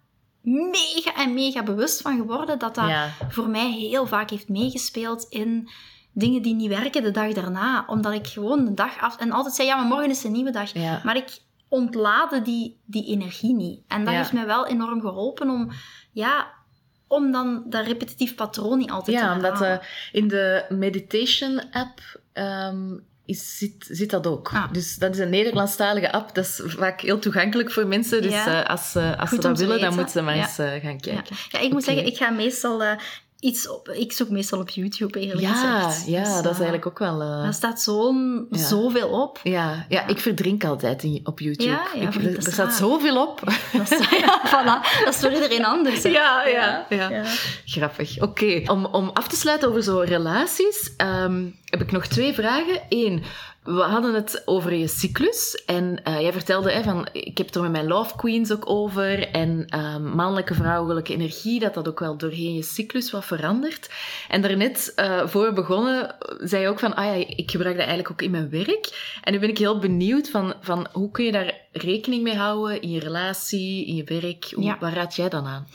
mega en mega bewust van geworden dat dat Ja. voor mij heel vaak heeft meegespeeld in dingen die niet werken de dag daarna. Omdat ik gewoon de dag af... En altijd zei, ja, maar morgen is een nieuwe dag. Ja. Maar ik ontlaadde die, die energie niet. En dat Ja. heeft mij wel enorm geholpen om... Ja, om dan dat repetitief patroon niet altijd te Ja, omdat eh, in de meditation app ehm, is, zit, zit dat ook. Ah. Dus dat is een Nederlandstalige app. Dat is vaak heel toegankelijk voor mensen. Dus Ja. eh, als, ze als Goed dat willen, dan moeten ze maar Ja. eens eh, gaan kijken. ja, ik moet zeggen, ik ga meestal eh, iets op... Ik zoek meestal op YouTube, eerlijk Ja, gezegd. ja, Dus, dat is eh, eigenlijk ook wel... eh, Daar staat zo'n, Ja. zoveel op. ja, ja, ik verdrink altijd in, op YouTube. Ja, ja, ik, er er staat zoveel op. Dat is, ja, voilà. dat is voor iedereen anders. Ja, ja, ja. Grappig. Oké, om, om af te sluiten over zo relaties, ehm, heb ik nog twee vragen. Eén, we hadden het over je cyclus. En eh, jij vertelde hè, van, ik heb het er met mijn love queens ook over. En ehm, mannelijke, vrouwelijke energie, dat dat ook wel doorheen je cyclus wat verandert. En daarnet, eh voor we begonnen, zei je ook van, ah ja, ik gebruik dat eigenlijk ook in mijn werk. En nu ben ik heel benieuwd van, van hoe kun je daar rekening mee houden in je relatie, in je werk? Hoe, Ja. Waar raad jij dan aan?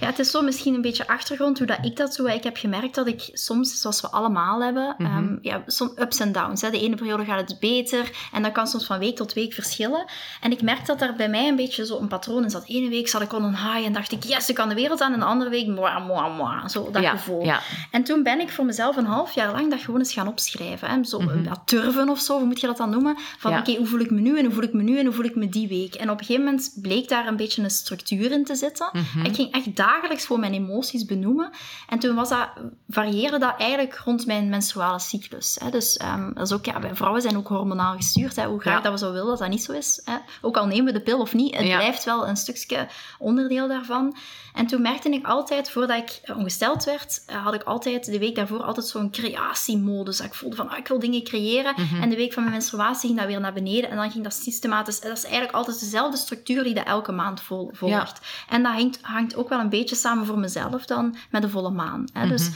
Ja, het is zo misschien een beetje achtergrond hoe dat ik dat doe. Ik heb gemerkt dat ik soms, zoals we allemaal hebben, ja, soms ups en downs. Hè. De ene periode gaat het beter. En dat kan soms van week tot week verschillen. En ik merk dat daar bij mij een beetje zo een patroon in zat. Ene week zat ik on een high en dacht ik, yes, ik kan de wereld aan. En de andere week, moi, moi, moi. Zo, dat ja, gevoel. Ja. En toen ben ik voor mezelf een half jaar lang dat gewoon eens gaan opschrijven. Hè. Zo, ja, turven of zo, hoe moet je dat dan noemen? Van, oké, hoe voel ik me nu en hoe voel ik me nu en hoe voel ik me die week? En op een gegeven moment bleek daar een beetje een structuur in te zitten. Mhm. Ik ging echt dagelijks gewoon mijn emoties benoemen. En toen was dat, varieerde dat eigenlijk rond mijn menstruale cyclus. Hè. Dus ehm, dat is ook, ja, wij vrouwen zijn ook hormonaal gestuurd. Hè. Hoe graag Ja. dat we zo willen dat dat niet zo is. Hè. Ook al nemen we de pil of niet, het Ja. blijft wel een stukje onderdeel daarvan. En toen merkte ik altijd, voordat ik ongesteld werd, eh, had ik altijd de week daarvoor altijd zo'n creatiemodus. Ik voelde van, ah, ik wil dingen creëren. Mhm. En de week van mijn menstruatie ging dat weer naar beneden. En dan ging dat systematisch. Dat is eigenlijk altijd dezelfde structuur die dat elke maand vol, volgt. En dat hangt, hangt ook wel een beetje samen voor mezelf dan met de volle maan. Hè? Dus,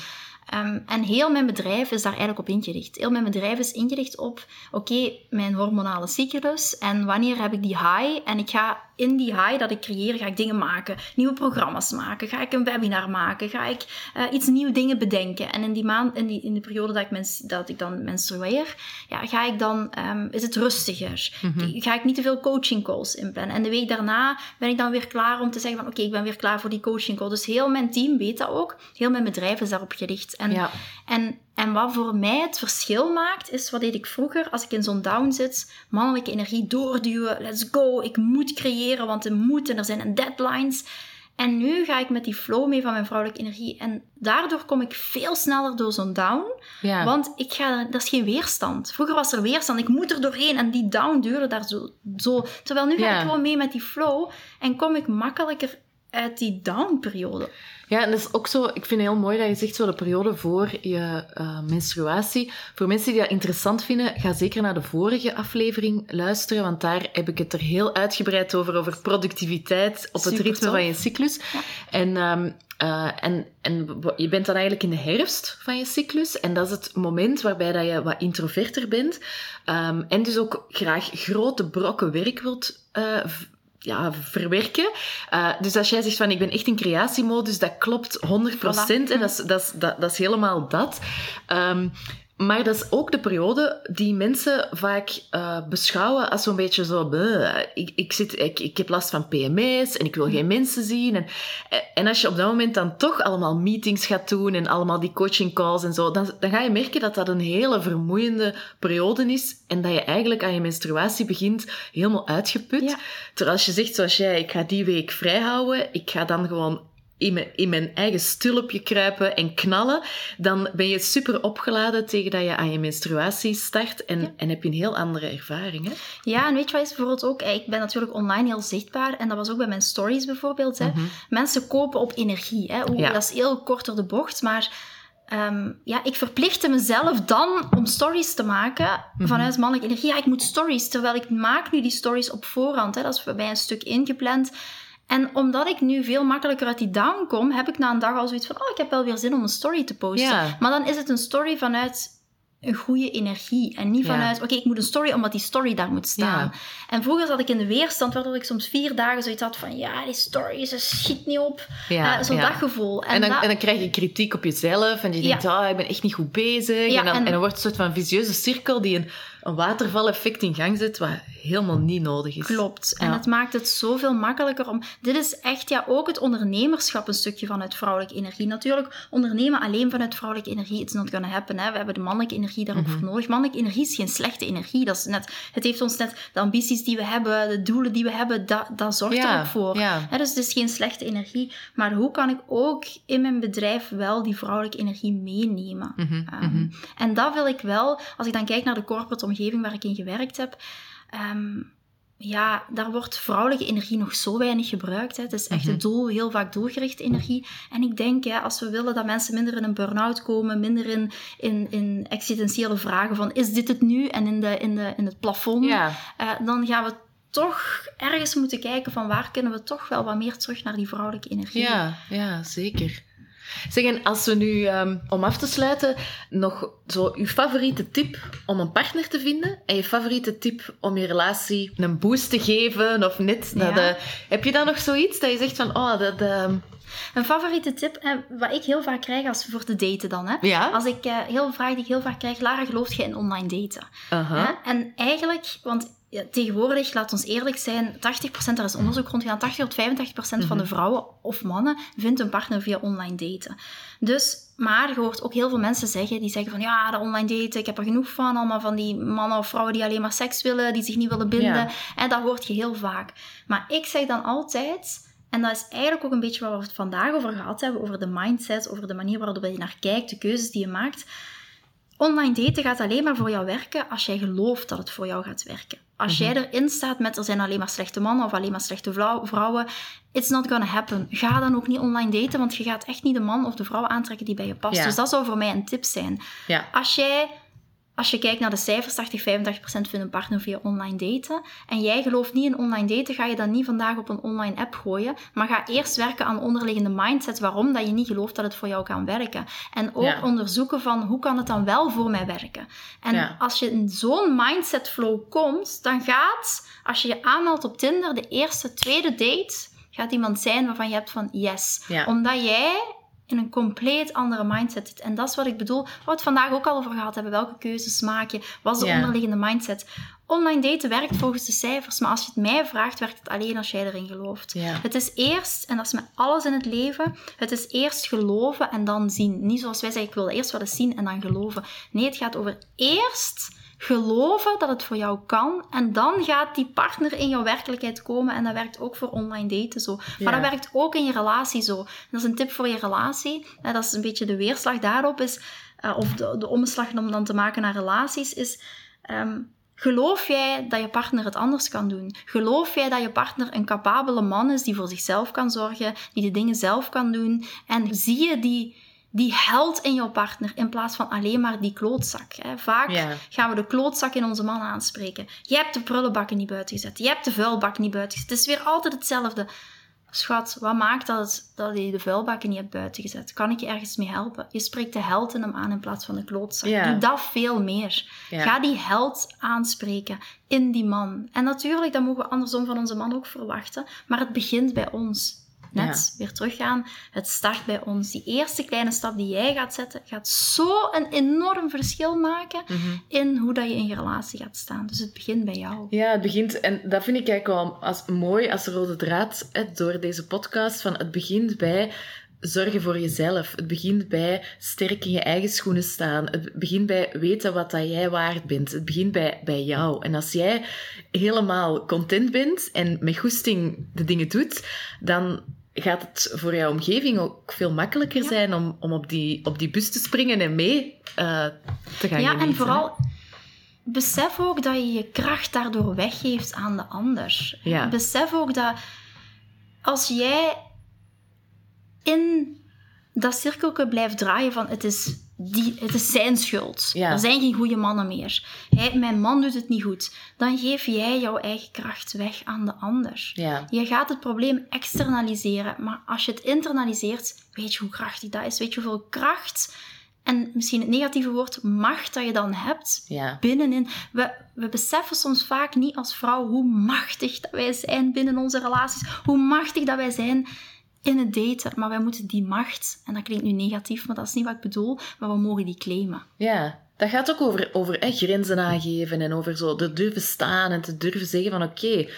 ehm, en heel mijn bedrijf is daar eigenlijk op ingericht. Heel mijn bedrijf is ingericht op, oké, mijn hormonale cyclus. En wanneer heb ik die high? En ik ga in die high dat ik creëer, ga ik dingen maken. Nieuwe programma's maken. Ga ik een webinar maken. Ga ik eh, iets nieuwe dingen bedenken. En in die maand, in, die, in de periode dat ik, mens, dat ik dan menstrueer, ja, ga ik dan, ehm, is het rustiger. Ga ik niet te veel coaching calls inplannen. En de week daarna ben ik dan weer klaar om te zeggen van, oké, ik ben weer klaar voor die coaching call. Dus heel mijn team weet dat ook. Heel mijn bedrijf is daarop gericht. En, Ja. en, en wat voor mij het verschil maakt, is wat deed ik vroeger als ik in zo'n down zit. Mannelijke energie doorduwen. Let's go. Ik moet creëren, want er moet en er zijn deadlines. En nu ga ik met die flow mee van mijn vrouwelijke energie. En daardoor kom ik veel sneller door zo'n down. Ja. Want ik ga, dat is geen weerstand. Vroeger was er weerstand. Ik moet er doorheen. En die down duurde daar zo. zo. Terwijl nu ga Ja. ik gewoon mee met die flow. En kom ik makkelijker uit die down-periode. Ja, en dat is ook zo, ik vind het heel mooi dat je zegt zo de periode voor je eh, menstruatie. Voor mensen die dat interessant vinden, ga zeker naar de vorige aflevering luisteren, want daar heb ik het er heel uitgebreid over, over productiviteit op het ritme tof. van je cyclus. En, ehm, eh, en, en w- je bent dan eigenlijk in de herfst van je cyclus en dat is het moment waarbij dat je wat introverter bent ehm, en dus ook graag grote brokken werk wilt v- ja, verwerken. Uh, dus als jij zegt van ik ben echt in creatiemodus, dat klopt 100%. Voilà. En dat, is, dat, is, dat, dat is helemaal dat. Um, maar dat is ook de periode die mensen vaak uh, beschouwen als zo'n beetje zo... Ik, ik, zit, ik, ik heb last van PMS en ik wil geen mensen zien. En, en als je op dat moment dan toch allemaal meetings gaat doen en allemaal die coaching calls en zo, dan, dan ga je merken dat dat een hele vermoeiende periode is en dat je eigenlijk aan je menstruatie begint helemaal uitgeput. Ja. Terwijl als je zegt zoals jij, ik ga die week vrijhouden, ik ga dan gewoon in mijn, in mijn eigen stulpje kruipen en knallen, dan ben je super opgeladen tegen dat je aan je menstruatie start en, Ja. en heb je een heel andere ervaring. Hè? Ja, en weet je wat is bijvoorbeeld ook? Ik ben natuurlijk online heel zichtbaar en dat was ook bij mijn stories bijvoorbeeld. Hè. Mensen kopen op energie. Hè. Mhm. Ja. Dat is heel kort door de bocht, maar ehm, ja, ik verplichtte mezelf dan om stories te maken Mhm. vanuit mannelijke energie. Ja, ik moet stories, terwijl ik maak nu die stories op voorhand. Hè. Dat is bij mij een stuk ingepland. En omdat ik nu veel makkelijker uit die down kom, heb ik na een dag al zoiets van, oh, ik heb wel weer zin om een story te posten. Ja. Maar dan is het een story vanuit een goede energie. En niet Ja. vanuit, oké, ik moet een story omdat die story daar moet staan. Ja. En vroeger zat ik in de weerstand, waardoor ik soms vier dagen zoiets had van, ja, die story, ze schiet niet op. Ja, Eh, Zo'n ja. dat gevoel. En dan, dat- en dan krijg je kritiek op jezelf en je denkt, ah, ik ben echt niet goed bezig. En, dan, en- en dan wordt het een soort van visieuze cirkel die een, een watervaleffect in gang zet, wat helemaal niet nodig is. Klopt. En Ja. het maakt het zoveel makkelijker om... Dit is echt ja, ook het ondernemerschap een stukje vanuit vrouwelijke energie. Natuurlijk, ondernemen alleen vanuit vrouwelijke energie, it's not gonna happen. Hè. We hebben de mannelijke energie daarop Mhm. voor nodig. Mannelijke energie is geen slechte energie. Dat is net, het heeft ons net de ambities die we hebben, de doelen die we hebben, dat, dat zorgt er ook voor. ja. Hè, dus het is geen slechte energie. Maar hoe kan ik ook in mijn bedrijf wel die vrouwelijke energie meenemen? Mhm, Ehm, mhm. En dat wil ik wel, als ik dan kijk naar de corporate omgeving waar ik in gewerkt heb. ehm, ja, daar wordt vrouwelijke energie nog zo weinig gebruikt. Hè. Het is echt Mhm. het doel, heel vaak doelgerichte energie. En ik denk, hè, als we willen dat mensen minder in een burn-out komen, minder in, in, in existentiële vragen van is dit het nu? En in, de, in, de, in het plafond, eh, dan gaan we toch ergens moeten kijken van waar kunnen we toch wel wat meer terug naar die vrouwelijke energie. Ja, ja, zeker. Zeg, en als we nu, ehm, om af te sluiten, nog zo uw favoriete tip om een partner te vinden en je favoriete tip om je relatie een boost te geven of net de... Heb je dan nog zoiets dat je zegt van, oh, dat, ehm, Een favoriete tip, eh, wat ik heel vaak krijg als voor te daten dan. Hè? Ja? Als ik eh, heel vraag die ik heel vaak krijg, Lara, gelooft je in online daten? En eigenlijk, want ja, tegenwoordig, laat ons eerlijk zijn, 80%, daar is onderzoek rond gedaan, 80 tot 85% van de vrouwen of mannen vindt een partner via online daten. Dus, maar je hoort ook heel veel mensen zeggen, die zeggen van ja, dat online daten, ik heb er genoeg van, allemaal van die mannen of vrouwen die alleen maar seks willen, die zich niet willen binden. Ja. En dat hoort je heel vaak. Maar ik zeg dan altijd, en dat is eigenlijk ook een beetje waar we het vandaag over gehad hebben, over de mindset, over de manier waarop je naar kijkt, de keuzes die je maakt. Online daten gaat alleen maar voor jou werken als jij gelooft dat het voor jou gaat werken. Als jij erin staat met er zijn alleen maar slechte mannen of alleen maar slechte vrouw- vrouwen, it's not gonna happen. Ga dan ook niet online daten, want je gaat echt niet de man of de vrouw aantrekken die bij je past. Ja. Dus dat zou voor mij een tip zijn. Ja. Als jij, als je kijkt naar de cijfers, 80, 85% vindt een partner via online daten. En jij gelooft niet in online daten, ga je dan niet vandaag op een online app gooien. Maar ga eerst werken aan onderliggende mindset. Waarom dat je niet gelooft dat het voor jou kan werken. En ook Ja. onderzoeken van hoe kan het dan wel voor mij werken. En Ja. als je in zo'n mindset flow komt, dan gaat, als je je aanmeldt op Tinder, de eerste, tweede date, gaat iemand zijn waarvan je hebt van yes. Ja. Omdat jij in een compleet andere mindset zit. En dat is wat ik bedoel, waar we het vandaag ook al over gehad hebben. Welke keuzes maak je? Wat is de onderliggende mindset? Online daten werkt volgens de cijfers, maar als je het mij vraagt, werkt het alleen als jij erin gelooft. Het is eerst, en dat is met alles in het leven, het is eerst geloven en dan zien. Niet zoals wij zeggen, ik wil eerst wat eens zien en dan geloven. Nee, het gaat over eerst geloven dat het voor jou kan en dan gaat die partner in jouw werkelijkheid komen en dat werkt ook voor online daten zo. Maar Ja. dat werkt ook in je relatie zo. En dat is een tip voor je relatie. Dat is een beetje de weerslag daarop is, eh, of de, de omslag om dan te maken naar relaties, is... ehm, Geloof jij dat je partner het anders kan doen? Geloof jij dat je partner een capabele man is die voor zichzelf kan zorgen, die de dingen zelf kan doen? En zie je die, die held in jouw partner in plaats van alleen maar die klootzak? Hè? Vaak gaan we de klootzak in onze man aanspreken. Je hebt de prullenbakken niet buiten gezet. Je hebt de vuilbak niet buiten gezet. Het is weer altijd hetzelfde. Schat, wat maakt dat, het, dat je de vuilbakken niet hebt buiten gezet? Kan ik je ergens mee helpen? Je spreekt de held in hem aan in plaats van de klootzak. Doe dat veel meer. Ga die held aanspreken in die man. En natuurlijk, dat mogen we andersom van onze man ook verwachten. Maar het begint bij ons. Net weer teruggaan. Het start bij ons. Die eerste kleine stap die jij gaat zetten, gaat zo een enorm verschil maken Mhm. in hoe dat je in je relatie gaat staan. Dus het begint bij jou. Ja, het begint, en dat vind ik eigenlijk wel als, mooi als rode draad hè, door deze podcast. Van het begint bij zorgen voor jezelf. Het begint bij sterk in je eigen schoenen staan. Het begint bij weten wat dat jij waard bent. Het begint bij, bij jou. En als jij helemaal content bent en met goesting de dingen doet, dan gaat het voor jouw omgeving ook veel makkelijker Ja. zijn om, om op, die, op die bus te springen en mee eh, te gaan Ja, genieten, en vooral besef ook dat je je kracht daardoor weggeeft aan de ander. Ja. Besef ook dat als jij in dat cirkeltje blijft draaien van het is, die, het is zijn schuld. Ja. Er zijn geen goede mannen meer. Hij, mijn man doet het niet goed. Dan geef jij jouw eigen kracht weg aan de ander. Ja. Je gaat het probleem externaliseren, maar als je het internaliseert, weet je hoe krachtig dat is. Weet je hoeveel kracht en misschien het negatieve woord macht dat je dan hebt Ja. binnenin. We, we beseffen soms vaak niet als vrouw hoe machtig dat wij zijn binnen onze relaties, hoe machtig dat wij zijn in het daten. Maar wij moeten die macht, en dat klinkt nu negatief, maar dat is niet wat ik bedoel, maar we mogen die claimen. Ja, dat gaat ook over, over grenzen aangeven en over zo te durven staan en te durven zeggen van oké,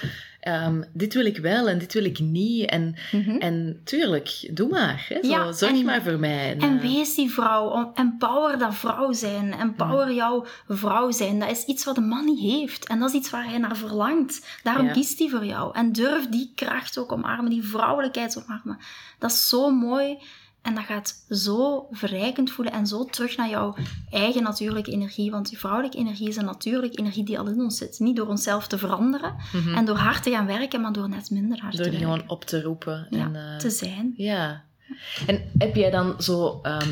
ehm, dit wil ik wel en dit wil ik niet. En, en tuurlijk, doe maar. Hè, zo, Ja, zorg en- maar voor mij. En eh, wees die vrouw. Empower dat vrouw zijn. Empower jouw vrouw zijn. Dat is iets wat de man niet heeft. En dat is iets waar hij naar verlangt. Daarom Ja. kiest hij voor jou. En durf die kracht ook omarmen. Die vrouwelijkheid omarmen. Dat is zo mooi. En dat gaat zo verrijkend voelen. En zo terug naar jouw eigen natuurlijke energie. Want die vrouwelijke energie is een natuurlijke energie die al in ons zit. Niet door onszelf te veranderen. En door hard te gaan werken. Maar door net minder hard Mhm. door te die werken. gewoon op te roepen. Ja, en, eh, te zijn. Ja. En heb jij dan zo ehm, eh,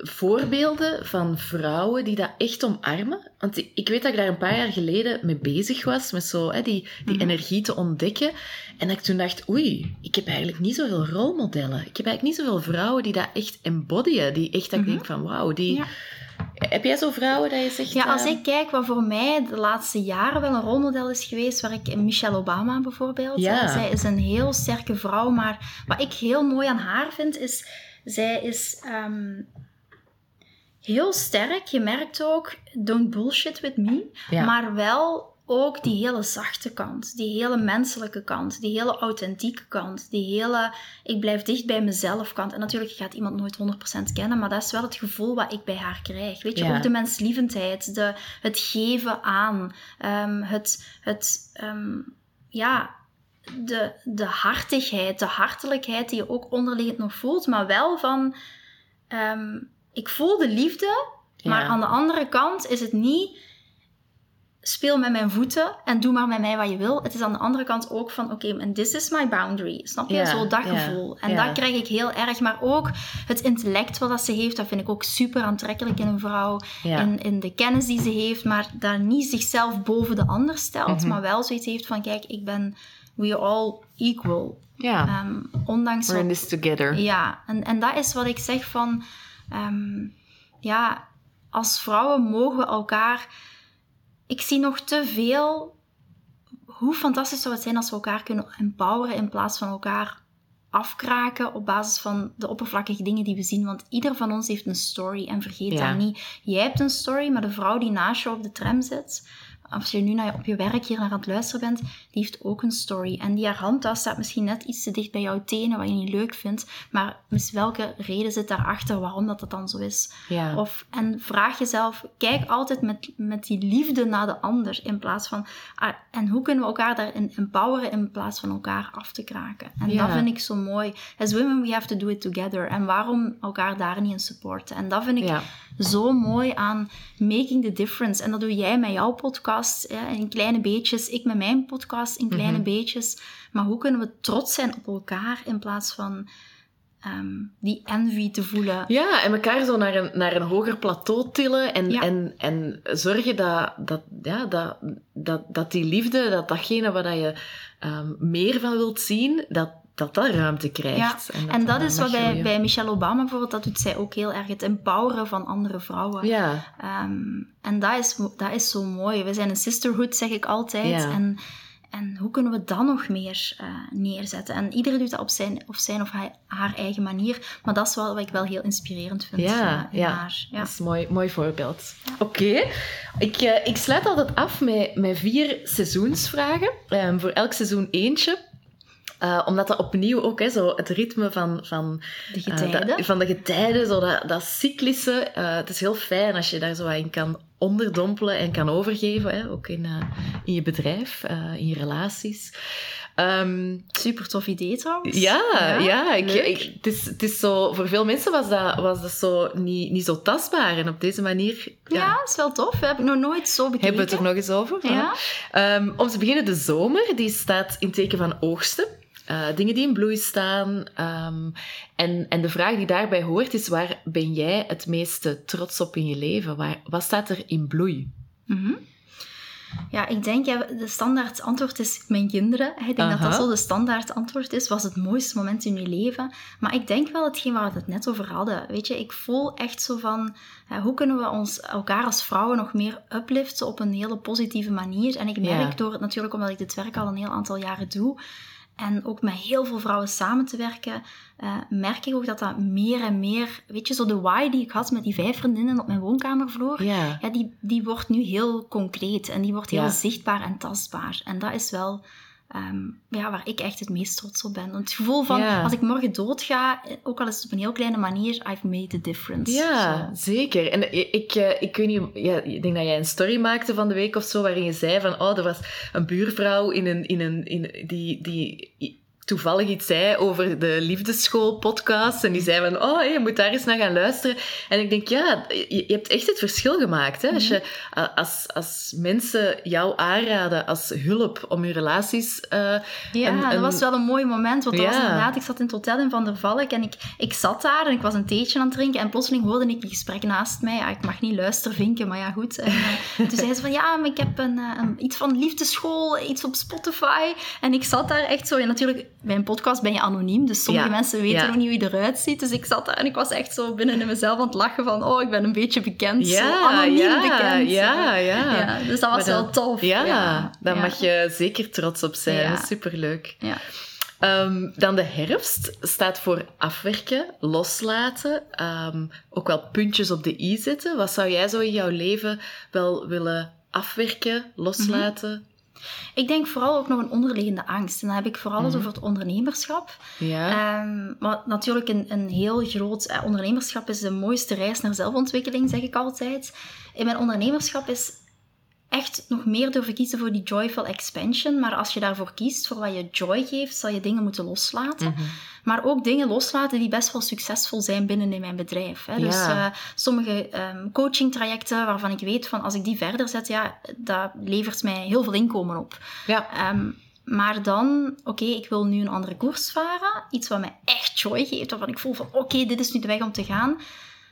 voorbeelden van vrouwen die dat echt omarmen? Want ik- weet dat ik daar een paar jaar geleden mee bezig was, met zo hè, die, die Mhm. energie te ontdekken. En dat ik toen dacht, oei, ik heb eigenlijk niet zoveel rolmodellen. Ik heb eigenlijk niet zoveel vrouwen die dat echt embodyen. Die echt dat ik Mhm. denk van, wauw, die... Ja. heb jij zo vrouwen dat je zegt... Ja, als eh, ik kijk wat voor mij de laatste jaren wel een rolmodel is geweest, waar ik Michelle Obama bijvoorbeeld. Ja. Zij is een heel sterke vrouw, maar wat ik heel mooi aan haar vind, is zij is ehm, heel sterk. Je merkt ook, don't bullshit with me, Ja. maar wel ook die hele zachte kant, die hele menselijke kant, die hele authentieke kant, die hele ik blijf dicht bij mezelf kant. En natuurlijk, je gaat iemand nooit 100% kennen, maar dat is wel het gevoel wat ik bij haar krijg. Weet je, Ja. ook de menslievendheid, de, het geven aan, ehm, het, het ehm, ja, de, de hartigheid, de hartelijkheid die je ook onderliggend nog voelt, maar wel van, ehm, ik voel de liefde, maar Ja. aan de andere kant is het niet speel met mijn voeten en doe maar met mij wat je wil. Het is aan de andere kant ook van, oké, en this is my boundary. Snap je? Ja, Zo dat gevoel. En dat krijg ik heel erg. Maar ook het intellect wat dat ze heeft, dat vind ik ook super aantrekkelijk in een vrouw. In, in de kennis die ze heeft, maar daar niet zichzelf boven de ander stelt, Mhm. maar wel zoiets heeft van, kijk, ik ben, we are all equal. Ja, Ehm, ondanks we're in this together. ja, en, en dat is wat ik zeg van... ehm, ja, als vrouwen mogen we elkaar... Ik zie nog te veel... Hoe fantastisch zou het zijn als we elkaar kunnen empoweren in plaats van elkaar afkraken op basis van de oppervlakkige dingen die we zien. Want ieder van ons heeft een story en vergeet Ja. dat niet. Jij hebt een story, maar de vrouw die naast je op de tram zit, als je nu naar, op je werk hier naar aan het luisteren bent, die heeft ook een story. En die haar handtas staat misschien net iets te dicht bij jouw tenen, wat je niet leuk vindt. Maar mis welke reden zit daarachter waarom dat, dat dan zo is? Ja. Of, en vraag jezelf, kijk altijd met, met die liefde naar de ander in plaats van... ah, en hoe kunnen we elkaar daarin empoweren in plaats van elkaar af te kraken? En Ja. dat vind ik zo mooi. As women, we have to do it together. En waarom elkaar daar niet in supporten? En dat vind ik Ja. Zo mooi aan Making the Difference. En dat doe jij met jouw podcast ja, in kleine beetjes. Ik met mijn podcast in kleine Mhm. beetjes. Maar hoe kunnen we trots zijn op elkaar in plaats van ehm, die envy te voelen? Ja, en elkaar zo naar een, naar een hoger plateau tillen en, Ja. en, en zorgen dat, dat, ja, dat, dat, dat die liefde, dat datgene waar je ehm, meer van wilt zien, dat dat, dat ruimte krijgt. En dat is wat bij, bij Michelle Obama bijvoorbeeld, dat doet zij ook heel erg. Het empoweren van andere vrouwen. Ja, Ehm, en dat is, dat is zo mooi. We zijn een sisterhood, zeg ik altijd. Ja. En, en hoe kunnen we dat nog meer eh, neerzetten? En iedereen doet dat op zijn of, zijn of haar eigen manier. Maar dat is wel wat ik wel heel inspirerend vind Ja, eh, in ja. haar. Ja. dat is een mooi, mooi voorbeeld. Oké, ik, eh, ik sluit altijd af met, met vier seizoensvragen. Ehm, voor elk seizoen eentje. Eh, omdat dat opnieuw ook hè, zo het ritme van, van, De eh, getijden. dat- van de getijden, zo dat, dat cyclische. eh, het is heel fijn als je daar zo in kan onderdompelen en kan overgeven. Hè, ook in, in je bedrijf, in je relaties. Ehm, Super tof idee trouwens. ja, ja, ik, ik- het, is, het is zo, voor veel mensen was dat, was dat zo niet, niet zo tastbaar. En op deze manier ja, Ja, is wel tof. Heb ik nog nooit zo bekeken. hebben we het er nog eens over. Ja. Ehm, om te beginnen, de zomer, die staat in teken van oogsten. Eh, dingen die in bloei staan. Ehm, en, en de vraag die daarbij hoort is, waar ben jij het meeste trots op in je leven? Waar, wat staat er in bloei? Mhm. Ja, ik denk, ja, de standaard antwoord is mijn kinderen. Ik denk dat Aha. dat zo de standaard antwoord is. Was het mooiste moment in je leven. Maar ik denk wel hetgeen waar we het net over hadden. Weet je, ik voel echt zo van... hoe kunnen we ons elkaar als vrouwen nog meer upliften op een hele positieve manier? En ik merk Ja. door natuurlijk, omdat ik dit werk al een heel aantal jaren doe... En ook met heel veel vrouwen samen te werken, eh, merk ik ook dat dat meer en meer... Weet je, zo de why die ik had met die vijf vriendinnen op mijn woonkamervloer Ja, ja, die, die wordt nu heel concreet en die wordt heel Ja. zichtbaar en tastbaar. En dat is wel ehm, ja, waar ik echt het meest trots op ben. Het gevoel van, Ja. als ik morgen doodga, eh, ook al is het op een heel kleine manier, I've made the difference. ja Zo. zeker. En ik, ik, eh, ik weet niet, ja, ik denk dat jij een story maakte van de week of zo, waarin je zei van, oh, er was een buurvrouw in een, in een, in, die, die toevallig iets zei over de liefdeschool-podcast. En die zei van, oh, je moet daar eens naar gaan luisteren. En ik denk, ja, je, je hebt echt het verschil gemaakt. Hè? Als, je, als, als mensen jou aanraden als hulp om je relaties... eh, Ja, dat was wel een mooi moment. Want dat was inderdaad, ik zat in het hotel in Van der Valk en ik, ik zat daar en ik was een theetje aan het drinken. En plotseling hoorde ik een gesprek naast mij. Ja, ik mag niet luisteren, vinken, maar ja, goed. En, eh, toen zei ze van, ja, maar ik heb een, eh, een, iets van liefdeschool, iets op Spotify. En ik zat daar echt zo, en natuurlijk bij een podcast ben je anoniem, dus sommige Ja, mensen weten ja. nog niet hoe je eruit ziet. Dus ik zat daar en ik was echt zo binnen in mezelf aan het lachen van, oh, ik ben een beetje bekend. zo anoniem ja, bekend. Ja, ja. Ja, dus dat was dan- wel tof. Ja, ja. daar ja. mag je zeker trots op zijn. Ja. Superleuk. Ja. Ehm, dan de herfst staat voor afwerken, loslaten, ehm, ook wel puntjes op de i zetten. Wat zou jij zo in jouw leven wel willen afwerken, loslaten? Ik denk vooral ook nog een onderliggende angst. En dan heb ik vooral Mhm. over het ondernemerschap. Ja, Ehm, maar natuurlijk een, een heel groot eh, ondernemerschap is de mooiste reis naar zelfontwikkeling, zeg ik altijd. In mijn ondernemerschap is echt nog meer durven kiezen voor die joyful expansion. Maar als je daarvoor kiest, voor wat je joy geeft, zal je dingen moeten loslaten. Mhm. Maar ook dingen loslaten die best wel succesvol zijn binnen in mijn bedrijf. Hè. Dus Ja. eh, sommige ehm coaching trajecten waarvan ik weet van als ik die verder zet, ja, dat levert mij heel veel inkomen op. ja. Ehm, maar dan, oké, ik wil nu een andere koers varen. Iets wat mij echt joy geeft, waarvan ik voel van, oké, dit is nu de weg om te gaan.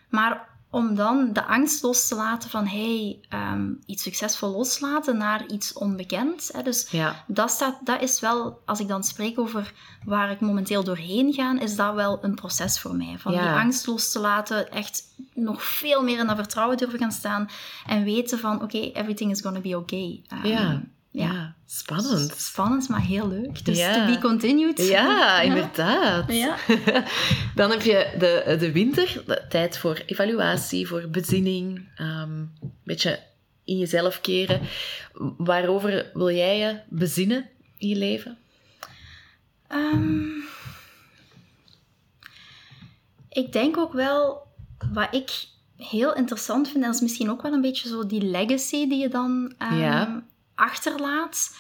Maar om dan de angst los te laten van, hey, ehm, iets succesvol loslaten naar iets onbekend. Hè. Dus ja. dat, staat, dat is wel, als ik dan spreek over waar ik momenteel doorheen ga, is dat wel een proces voor mij. Van Ja. die angst los te laten, echt nog veel meer in dat vertrouwen durven gaan staan en weten van, oké, everything is gonna be okay. Ehm, Ja. Ja. Spannend. Spannend, maar heel leuk. Dus Ja. to be continued. Ja, inderdaad. Ja. Dan heb je de, de winter, de tijd voor evaluatie, voor bezinning, ehm, een beetje in jezelf keren. Waarover wil jij je bezinnen in je leven? Ehm, ik denk ook wel, wat ik heel interessant vind, en dat is misschien ook wel een beetje zo die legacy die je dan ehm, Ja. Achterlaat.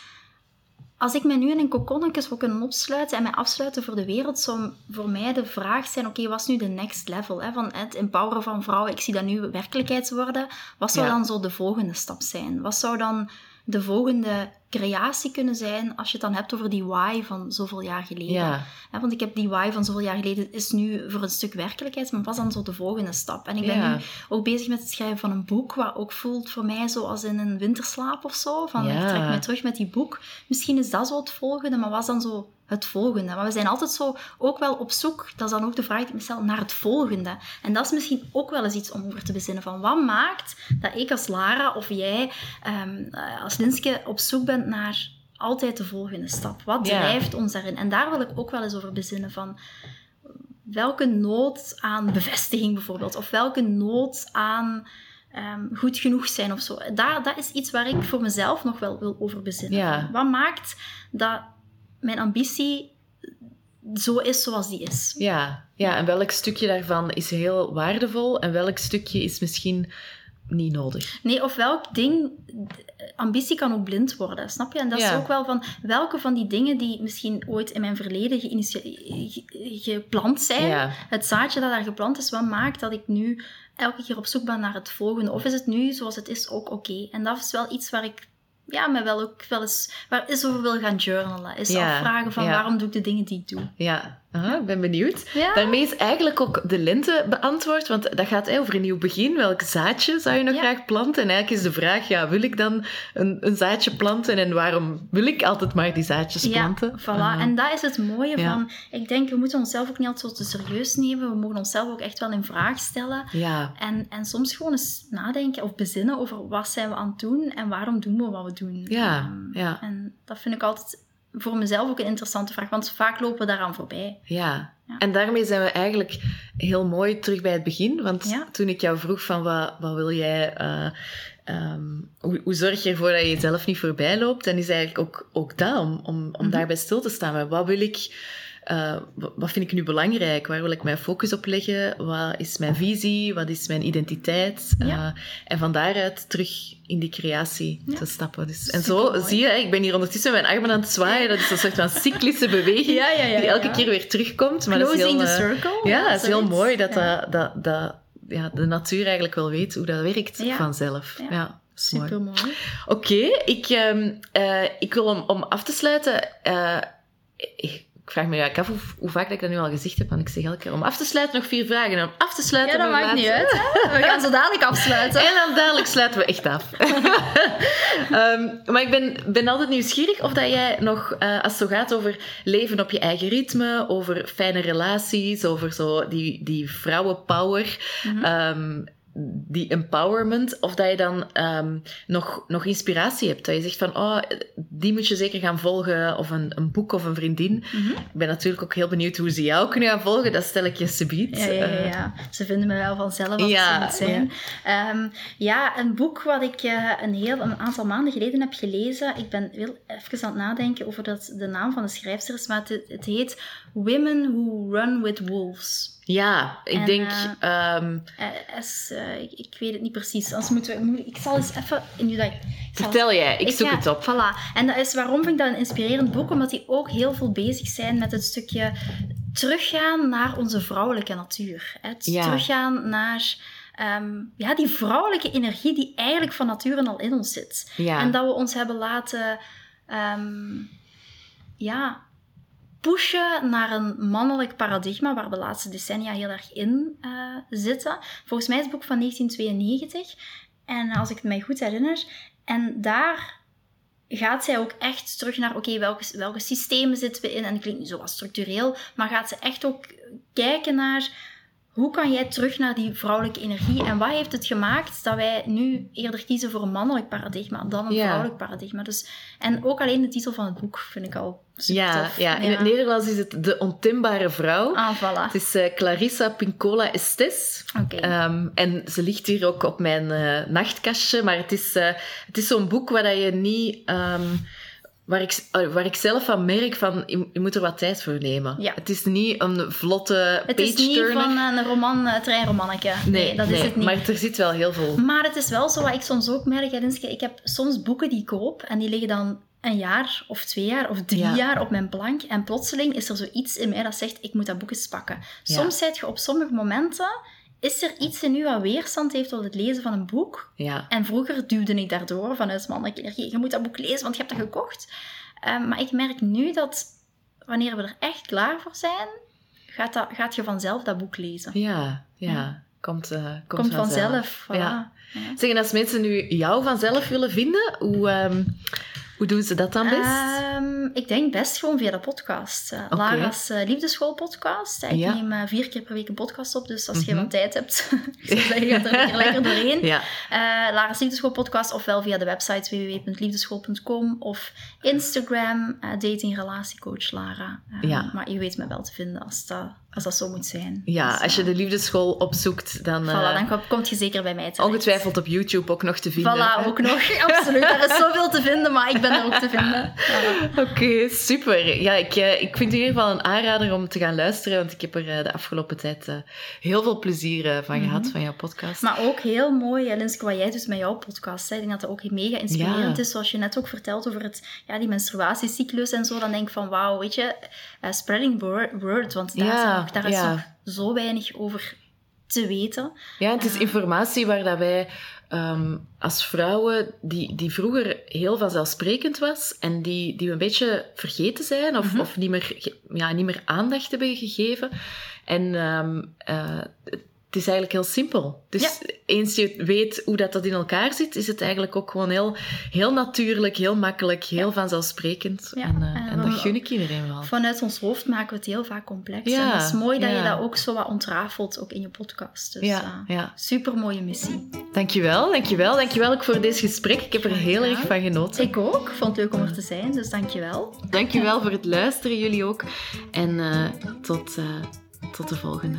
Als ik mij nu in een kokonnetje zou kunnen opsluiten en mij afsluiten voor de wereld, zou voor mij de vraag zijn, oké, wat is nu de next level? Hè? Van het empoweren van vrouwen, ik zie dat nu werkelijkheid worden. Wat zou Ja. dan zo de volgende stap zijn? Wat zou dan de volgende creatie kunnen zijn als je het dan hebt over die why van zoveel jaar geleden? Ja, want ik heb die why van zoveel jaar geleden is nu voor een stuk werkelijkheid, maar wat is dan zo de volgende stap? En ik ben Ja. nu ook bezig met het schrijven van een boek, wat ook voelt voor mij zo als in een winterslaap of zo. Van Ja. ik trek me terug met die boek. Misschien is dat zo het volgende, maar wat is dan zo het volgende? Maar we zijn altijd zo ook wel op zoek, dat is dan ook de vraag die ik me stel, naar het volgende. En dat is misschien ook wel eens iets om over te bezinnen van wat maakt dat ik als Lara of jij ehm, eh, als Linske op zoek bent naar altijd de volgende stap. Wat drijft ons daarin? En daar wil ik ook wel eens over bezinnen van welke nood aan bevestiging bijvoorbeeld, of welke nood aan ehm, goed genoeg zijn of zo. Daar, dat is iets waar ik voor mezelf nog wel wil over bezinnen. Ja. Wat maakt dat mijn ambitie zo is zoals die is? ja, ja. En welk stukje daarvan is heel waardevol en welk stukje is misschien niet nodig? Nee, of welk ding... Ambitie kan ook blind worden, snap je? En dat is ook wel van... Welke van die dingen die misschien ooit in mijn verleden geplant zijn... Ja, Het zaadje dat daar geplant is, wat maakt dat ik nu elke keer op zoek ben naar het volgende? Of is het nu, zoals het is, ook oké? En dat is wel iets waar ik ja, me wel ook wel eens... Waar is over wil gaan journalen. Is Ja, afvragen van ja. waarom doe ik de dingen die ik doe? ja. Aha, ik ben benieuwd. Ja. Daarmee is eigenlijk ook de lente beantwoord, want dat gaat over een nieuw begin. Welk zaadje zou je nog Ja. graag planten? En eigenlijk is de vraag, ja, wil ik dan een, een zaadje planten en waarom wil ik altijd maar die zaadjes planten? Ja, voilà. Ah, En dat is het mooie Ja. van... Ik denk, we moeten onszelf ook niet altijd zo te serieus nemen. We mogen onszelf ook echt wel in vraag stellen. ja, En, en soms gewoon eens nadenken of bezinnen over wat zijn we aan het doen en waarom doen we wat we doen. Ja, Ehm, ja. En dat vind ik altijd voor mezelf ook een interessante vraag, want vaak lopen we daaraan voorbij. ja. Ja. En daarmee zijn we eigenlijk heel mooi terug bij het begin. Want Ja. toen ik jou vroeg van wat, wat wil jij... eh, ehm, hoe, hoe zorg je ervoor dat je jezelf niet voorbij loopt? Dan is eigenlijk ook, ook dat, om, om, om Mhm. daarbij stil te staan. Maar wat wil ik... eh, wa- wat vind ik nu belangrijk? Waar wil ik mijn focus op leggen? Wat is mijn visie? Wat is mijn identiteit? Ja. Eh, en van daaruit terug in die creatie Ja. te stappen. Dus, en zo zie je, ik ben hier ondertussen mijn armen aan het zwaaien. Dat is een soort van cyclische beweging Ja, die elke keer weer terugkomt. Maar dat is Closing heel, the eh, circle. ja, het is heel mooi dat, dat, dat, dat ja, de natuur eigenlijk wel weet hoe dat werkt vanzelf. Ja, is mooi. Oké, ik, ehm, eh, ik wil om, om af te sluiten... ik ik vraag me ja, af hoe, hoe, vaak dat ik dat nu al gezegd heb. Want ik zeg elke keer om af te sluiten nog vier vragen. En om af te sluiten Ja, dat maakt niet uit. Hè? We gaan zo dadelijk afsluiten. En dan dadelijk sluiten we echt af. um, maar ik ben, ben altijd nieuwsgierig of dat jij nog, uh, als het zo gaat over leven op je eigen ritme, over fijne relaties, over zo die, die vrouwenpower... Mm -hmm. um, die empowerment, of dat je dan um, nog, nog inspiratie hebt. Dat je zegt van, oh, die moet je zeker gaan volgen, of een, een boek of een vriendin. Mm -hmm. Ik ben natuurlijk ook heel benieuwd hoe ze jou kunnen gaan volgen. Dat stel ik je subiet. Ja, ja, ja, ja. Ze vinden me wel vanzelf als ja, ze moet zijn. Ja. Um, ja, een boek wat ik uh, een, heel, een aantal maanden geleden heb gelezen. Ik ben heel even aan het nadenken over dat, de naam van de schrijfster is, maar het, het heet Women Who Run With Wolves. Ja, ik en, denk... Uh, um, uh, ik, ik, weet het niet precies. Als moeten we, ik zal eens even... Nu dat, ik Vertel jij, ik, ik zoek ja, het op. Voilà. En dat is, waarom vind ik dat een inspirerend boek? Omdat die ook heel veel bezig zijn met het stukje teruggaan naar onze vrouwelijke natuur. Het ja. teruggaan naar... Um, ja, die vrouwelijke energie die eigenlijk van nature al in ons zit. Ja. En dat we ons hebben laten... Um, ja, pushen naar een mannelijk paradigma waar we de laatste decennia heel erg in uh, zitten. Volgens mij is het boek van 1992. En als ik het mij goed herinner. En daar gaat zij ook echt terug naar, oké, welke, welke systemen zitten we in? En dat klinkt niet zo wat structureel, maar gaat ze echt ook kijken naar hoe kan jij terug naar die vrouwelijke energie? En wat heeft het gemaakt dat wij nu eerder kiezen voor een mannelijk paradigma dan een ja. vrouwelijk paradigma? Dus, en ook alleen de titel van het boek vind ik al super ja, tof. Ja, in ja. het Nederlands is het De Ontimbare Vrouw. Ah, voilà. Het is uh, Clarissa Pincola Estes. Okay. Um, en ze ligt hier ook op mijn uh, nachtkastje. Maar het is, uh, het is zo'n boek waar je niet... Um, waar ik, waar ik zelf van merk van, je, je moet er wat tijd voor nemen. Ja. Het is niet een vlotte Het is niet van een roman, een treinromannetje. Nee, nee, dat nee, is het niet. maar er zit wel heel veel. Maar het is wel zo wat ik soms ook merk. Ik heb soms boeken die ik koop en die liggen dan een jaar of twee jaar of drie Ja. jaar op mijn plank. En plotseling is er zoiets in mij dat zegt, ik moet dat boek eens pakken. Ja. Soms zit je op sommige momenten... Is er iets in u wat weerstand heeft tot het lezen van een boek? Ja. En vroeger duwde ik daardoor vanuit mannelijke energie. Je moet dat boek lezen, want je hebt dat gekocht. Um, maar ik merk nu dat wanneer we er echt klaar voor zijn, gaat, dat, gaat je vanzelf dat boek lezen. Ja, ja. Ja. Komt, uh, komt, Komt vanzelf. vanzelf. Voilà. Ja. Ja. Zeg, en als mensen nu jou vanzelf willen vinden, hoe, ehm, hoe doen ze dat dan best? Ehm, ik denk best gewoon via de podcast. Uh, Oké. Lara's uh, Liefdeschool podcast. Ik Ja. neem uh, vier keer per week een podcast op, dus als je Mhm. wat tijd hebt, gaat er lekker, lekker doorheen. Ja, Eh Lara's Liefdeschool podcast, ofwel via de website www.liefdeschool.com of Instagram, eh, dating relatiecoach Lara. Eh, Ja. Maar je weet me wel te vinden als dat, als dat zo moet zijn. ja Dus, als je eh, de liefdeschool opzoekt, dan, eh, Voilà, dan kom, komt je zeker bij mij terecht. ongetwijfeld op YouTube ook nog te vinden. Voilà, ook nog. Absoluut. Er is zoveel te vinden, maar ik ben er ook te vinden. Voilà. Oké, super. Ja, ik, eh, ik vind het in ieder geval een aanrader om te gaan luisteren, want ik heb er eh, de afgelopen tijd eh, heel veel plezier eh, van Mhm. gehad, van jouw podcast. Maar ook heel mooi, Linske, wat jij doet met jouw podcast. Hè. Ik denk dat dat ook mega inspirerend Ja. is. Zoals je net ook vertelt over het, ja, die menstruatiecyclus en zo. Dan denk ik van, wauw, weet je, eh, spreading word, word, want daar, Ja, is, daar is nog zo weinig over te weten. Ja, het is Eh. informatie waar dat wij ehm, als vrouwen, die, die vroeger heel vanzelfsprekend was en die, die we een beetje vergeten zijn of, Mhm. of niet, meer, ja, niet meer aandacht hebben gegeven. En ehm, eh, het is eigenlijk heel simpel. Dus eens je weet hoe dat, dat in elkaar zit, is het eigenlijk ook gewoon heel, heel natuurlijk, heel makkelijk, heel vanzelfsprekend. Ja, En, eh, en dat gun ik iedereen wel. Vanuit ons hoofd maken we het heel vaak complex. En het is mooi dat je dat ook zo wat ontrafelt, ook in je podcast. Dus Ja, eh, super mooie missie. Dankjewel, dankjewel. Dankjewel ook voor deze gesprek. Ik heb er heel erg van genoten. Ik ook. Vond het leuk om er te zijn, dus dankjewel. Dankjewel voor het luisteren, jullie ook. En eh, tot, tot de volgende.